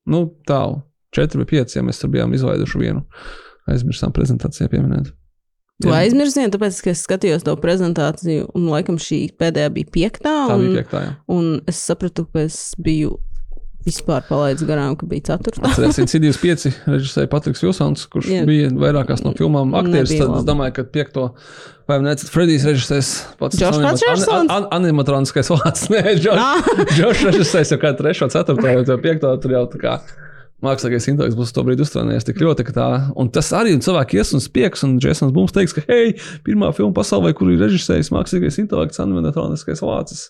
Nu, tālu. 4 vai 5, ja mēs tur bijām izlaiduši vienu. Aizmirsām prezentācijā pieminēt. Tu aizmirsti, tāpēc, es skatījos to prezentāciju, un laikam šī pēdējā bija piektā. Tā bija piektā. Jā. Un es sapratu, ka es biju vispār palaidis garām, ka bija ceturtā. Atcerieties, Insidious 5 režisēja Patriks Vilsons, kurš yeah. bija vairākās no filmām aktieris. Tad es domāju, ka piekto vai ne, Fredijs režisēs pats. Patsons? An, an, animatroniskais vārds. Nē, Džošs režisēs jau kā trešo, ceturto, jau piekto tur jau tā kā mākslīgais intelekts būs to brīdi uzstrādājies tik ļoti, ka tā, un tas arī cilvēki ies un spiegs, un Jasons Bums teiks, ka, hei, pirmā filma pasaulē, kur ir režisējis mākslīgais intelekts, animatroniskais vācis.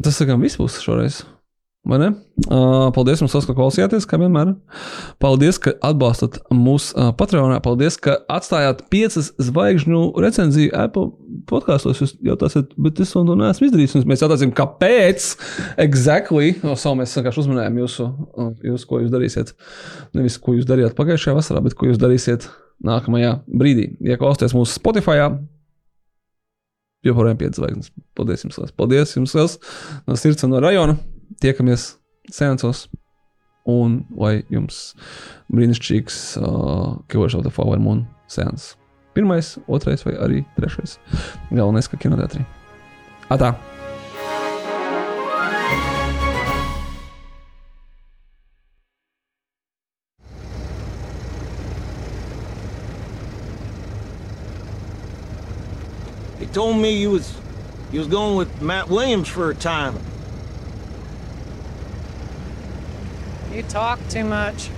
Tas, sakām, viss būs šoreiz. Uh, paldies jums, ka klausījāties, kā vienmēr. Paldies, ka atbalstat mūsu uh, Patreonā. Paldies, ka atstājāt piecas zvaigžņu recenziju Apple podkāstos. Jūs jautāsiet, bet es to neesmu izdarījis. Mēs jautāsim, kāpēc? Exactly. No savu mēs vienkārši uzmanējām jūsu, jūs, ko jūs darīsiet. Nevis, ko jūs darījāt pagājušajā vasarā, bet ko jūs darīsiet nākamajā brīdī. Ja klausāties mūsu Spotify, joprojām piecas zvaigznes. Paldies jums! Liels. Paldies jums! Liels. No sirds un no rajona! Tiekamies seansos. Un lai jums brīnišķīgs uh, Killers of the Flower Moon seans. Pirmais, otrais vai arī trešais. Galvenais, ka kinoteātrī. Atā! He told me you was you was going with Matt Williams for a time. You talk too much.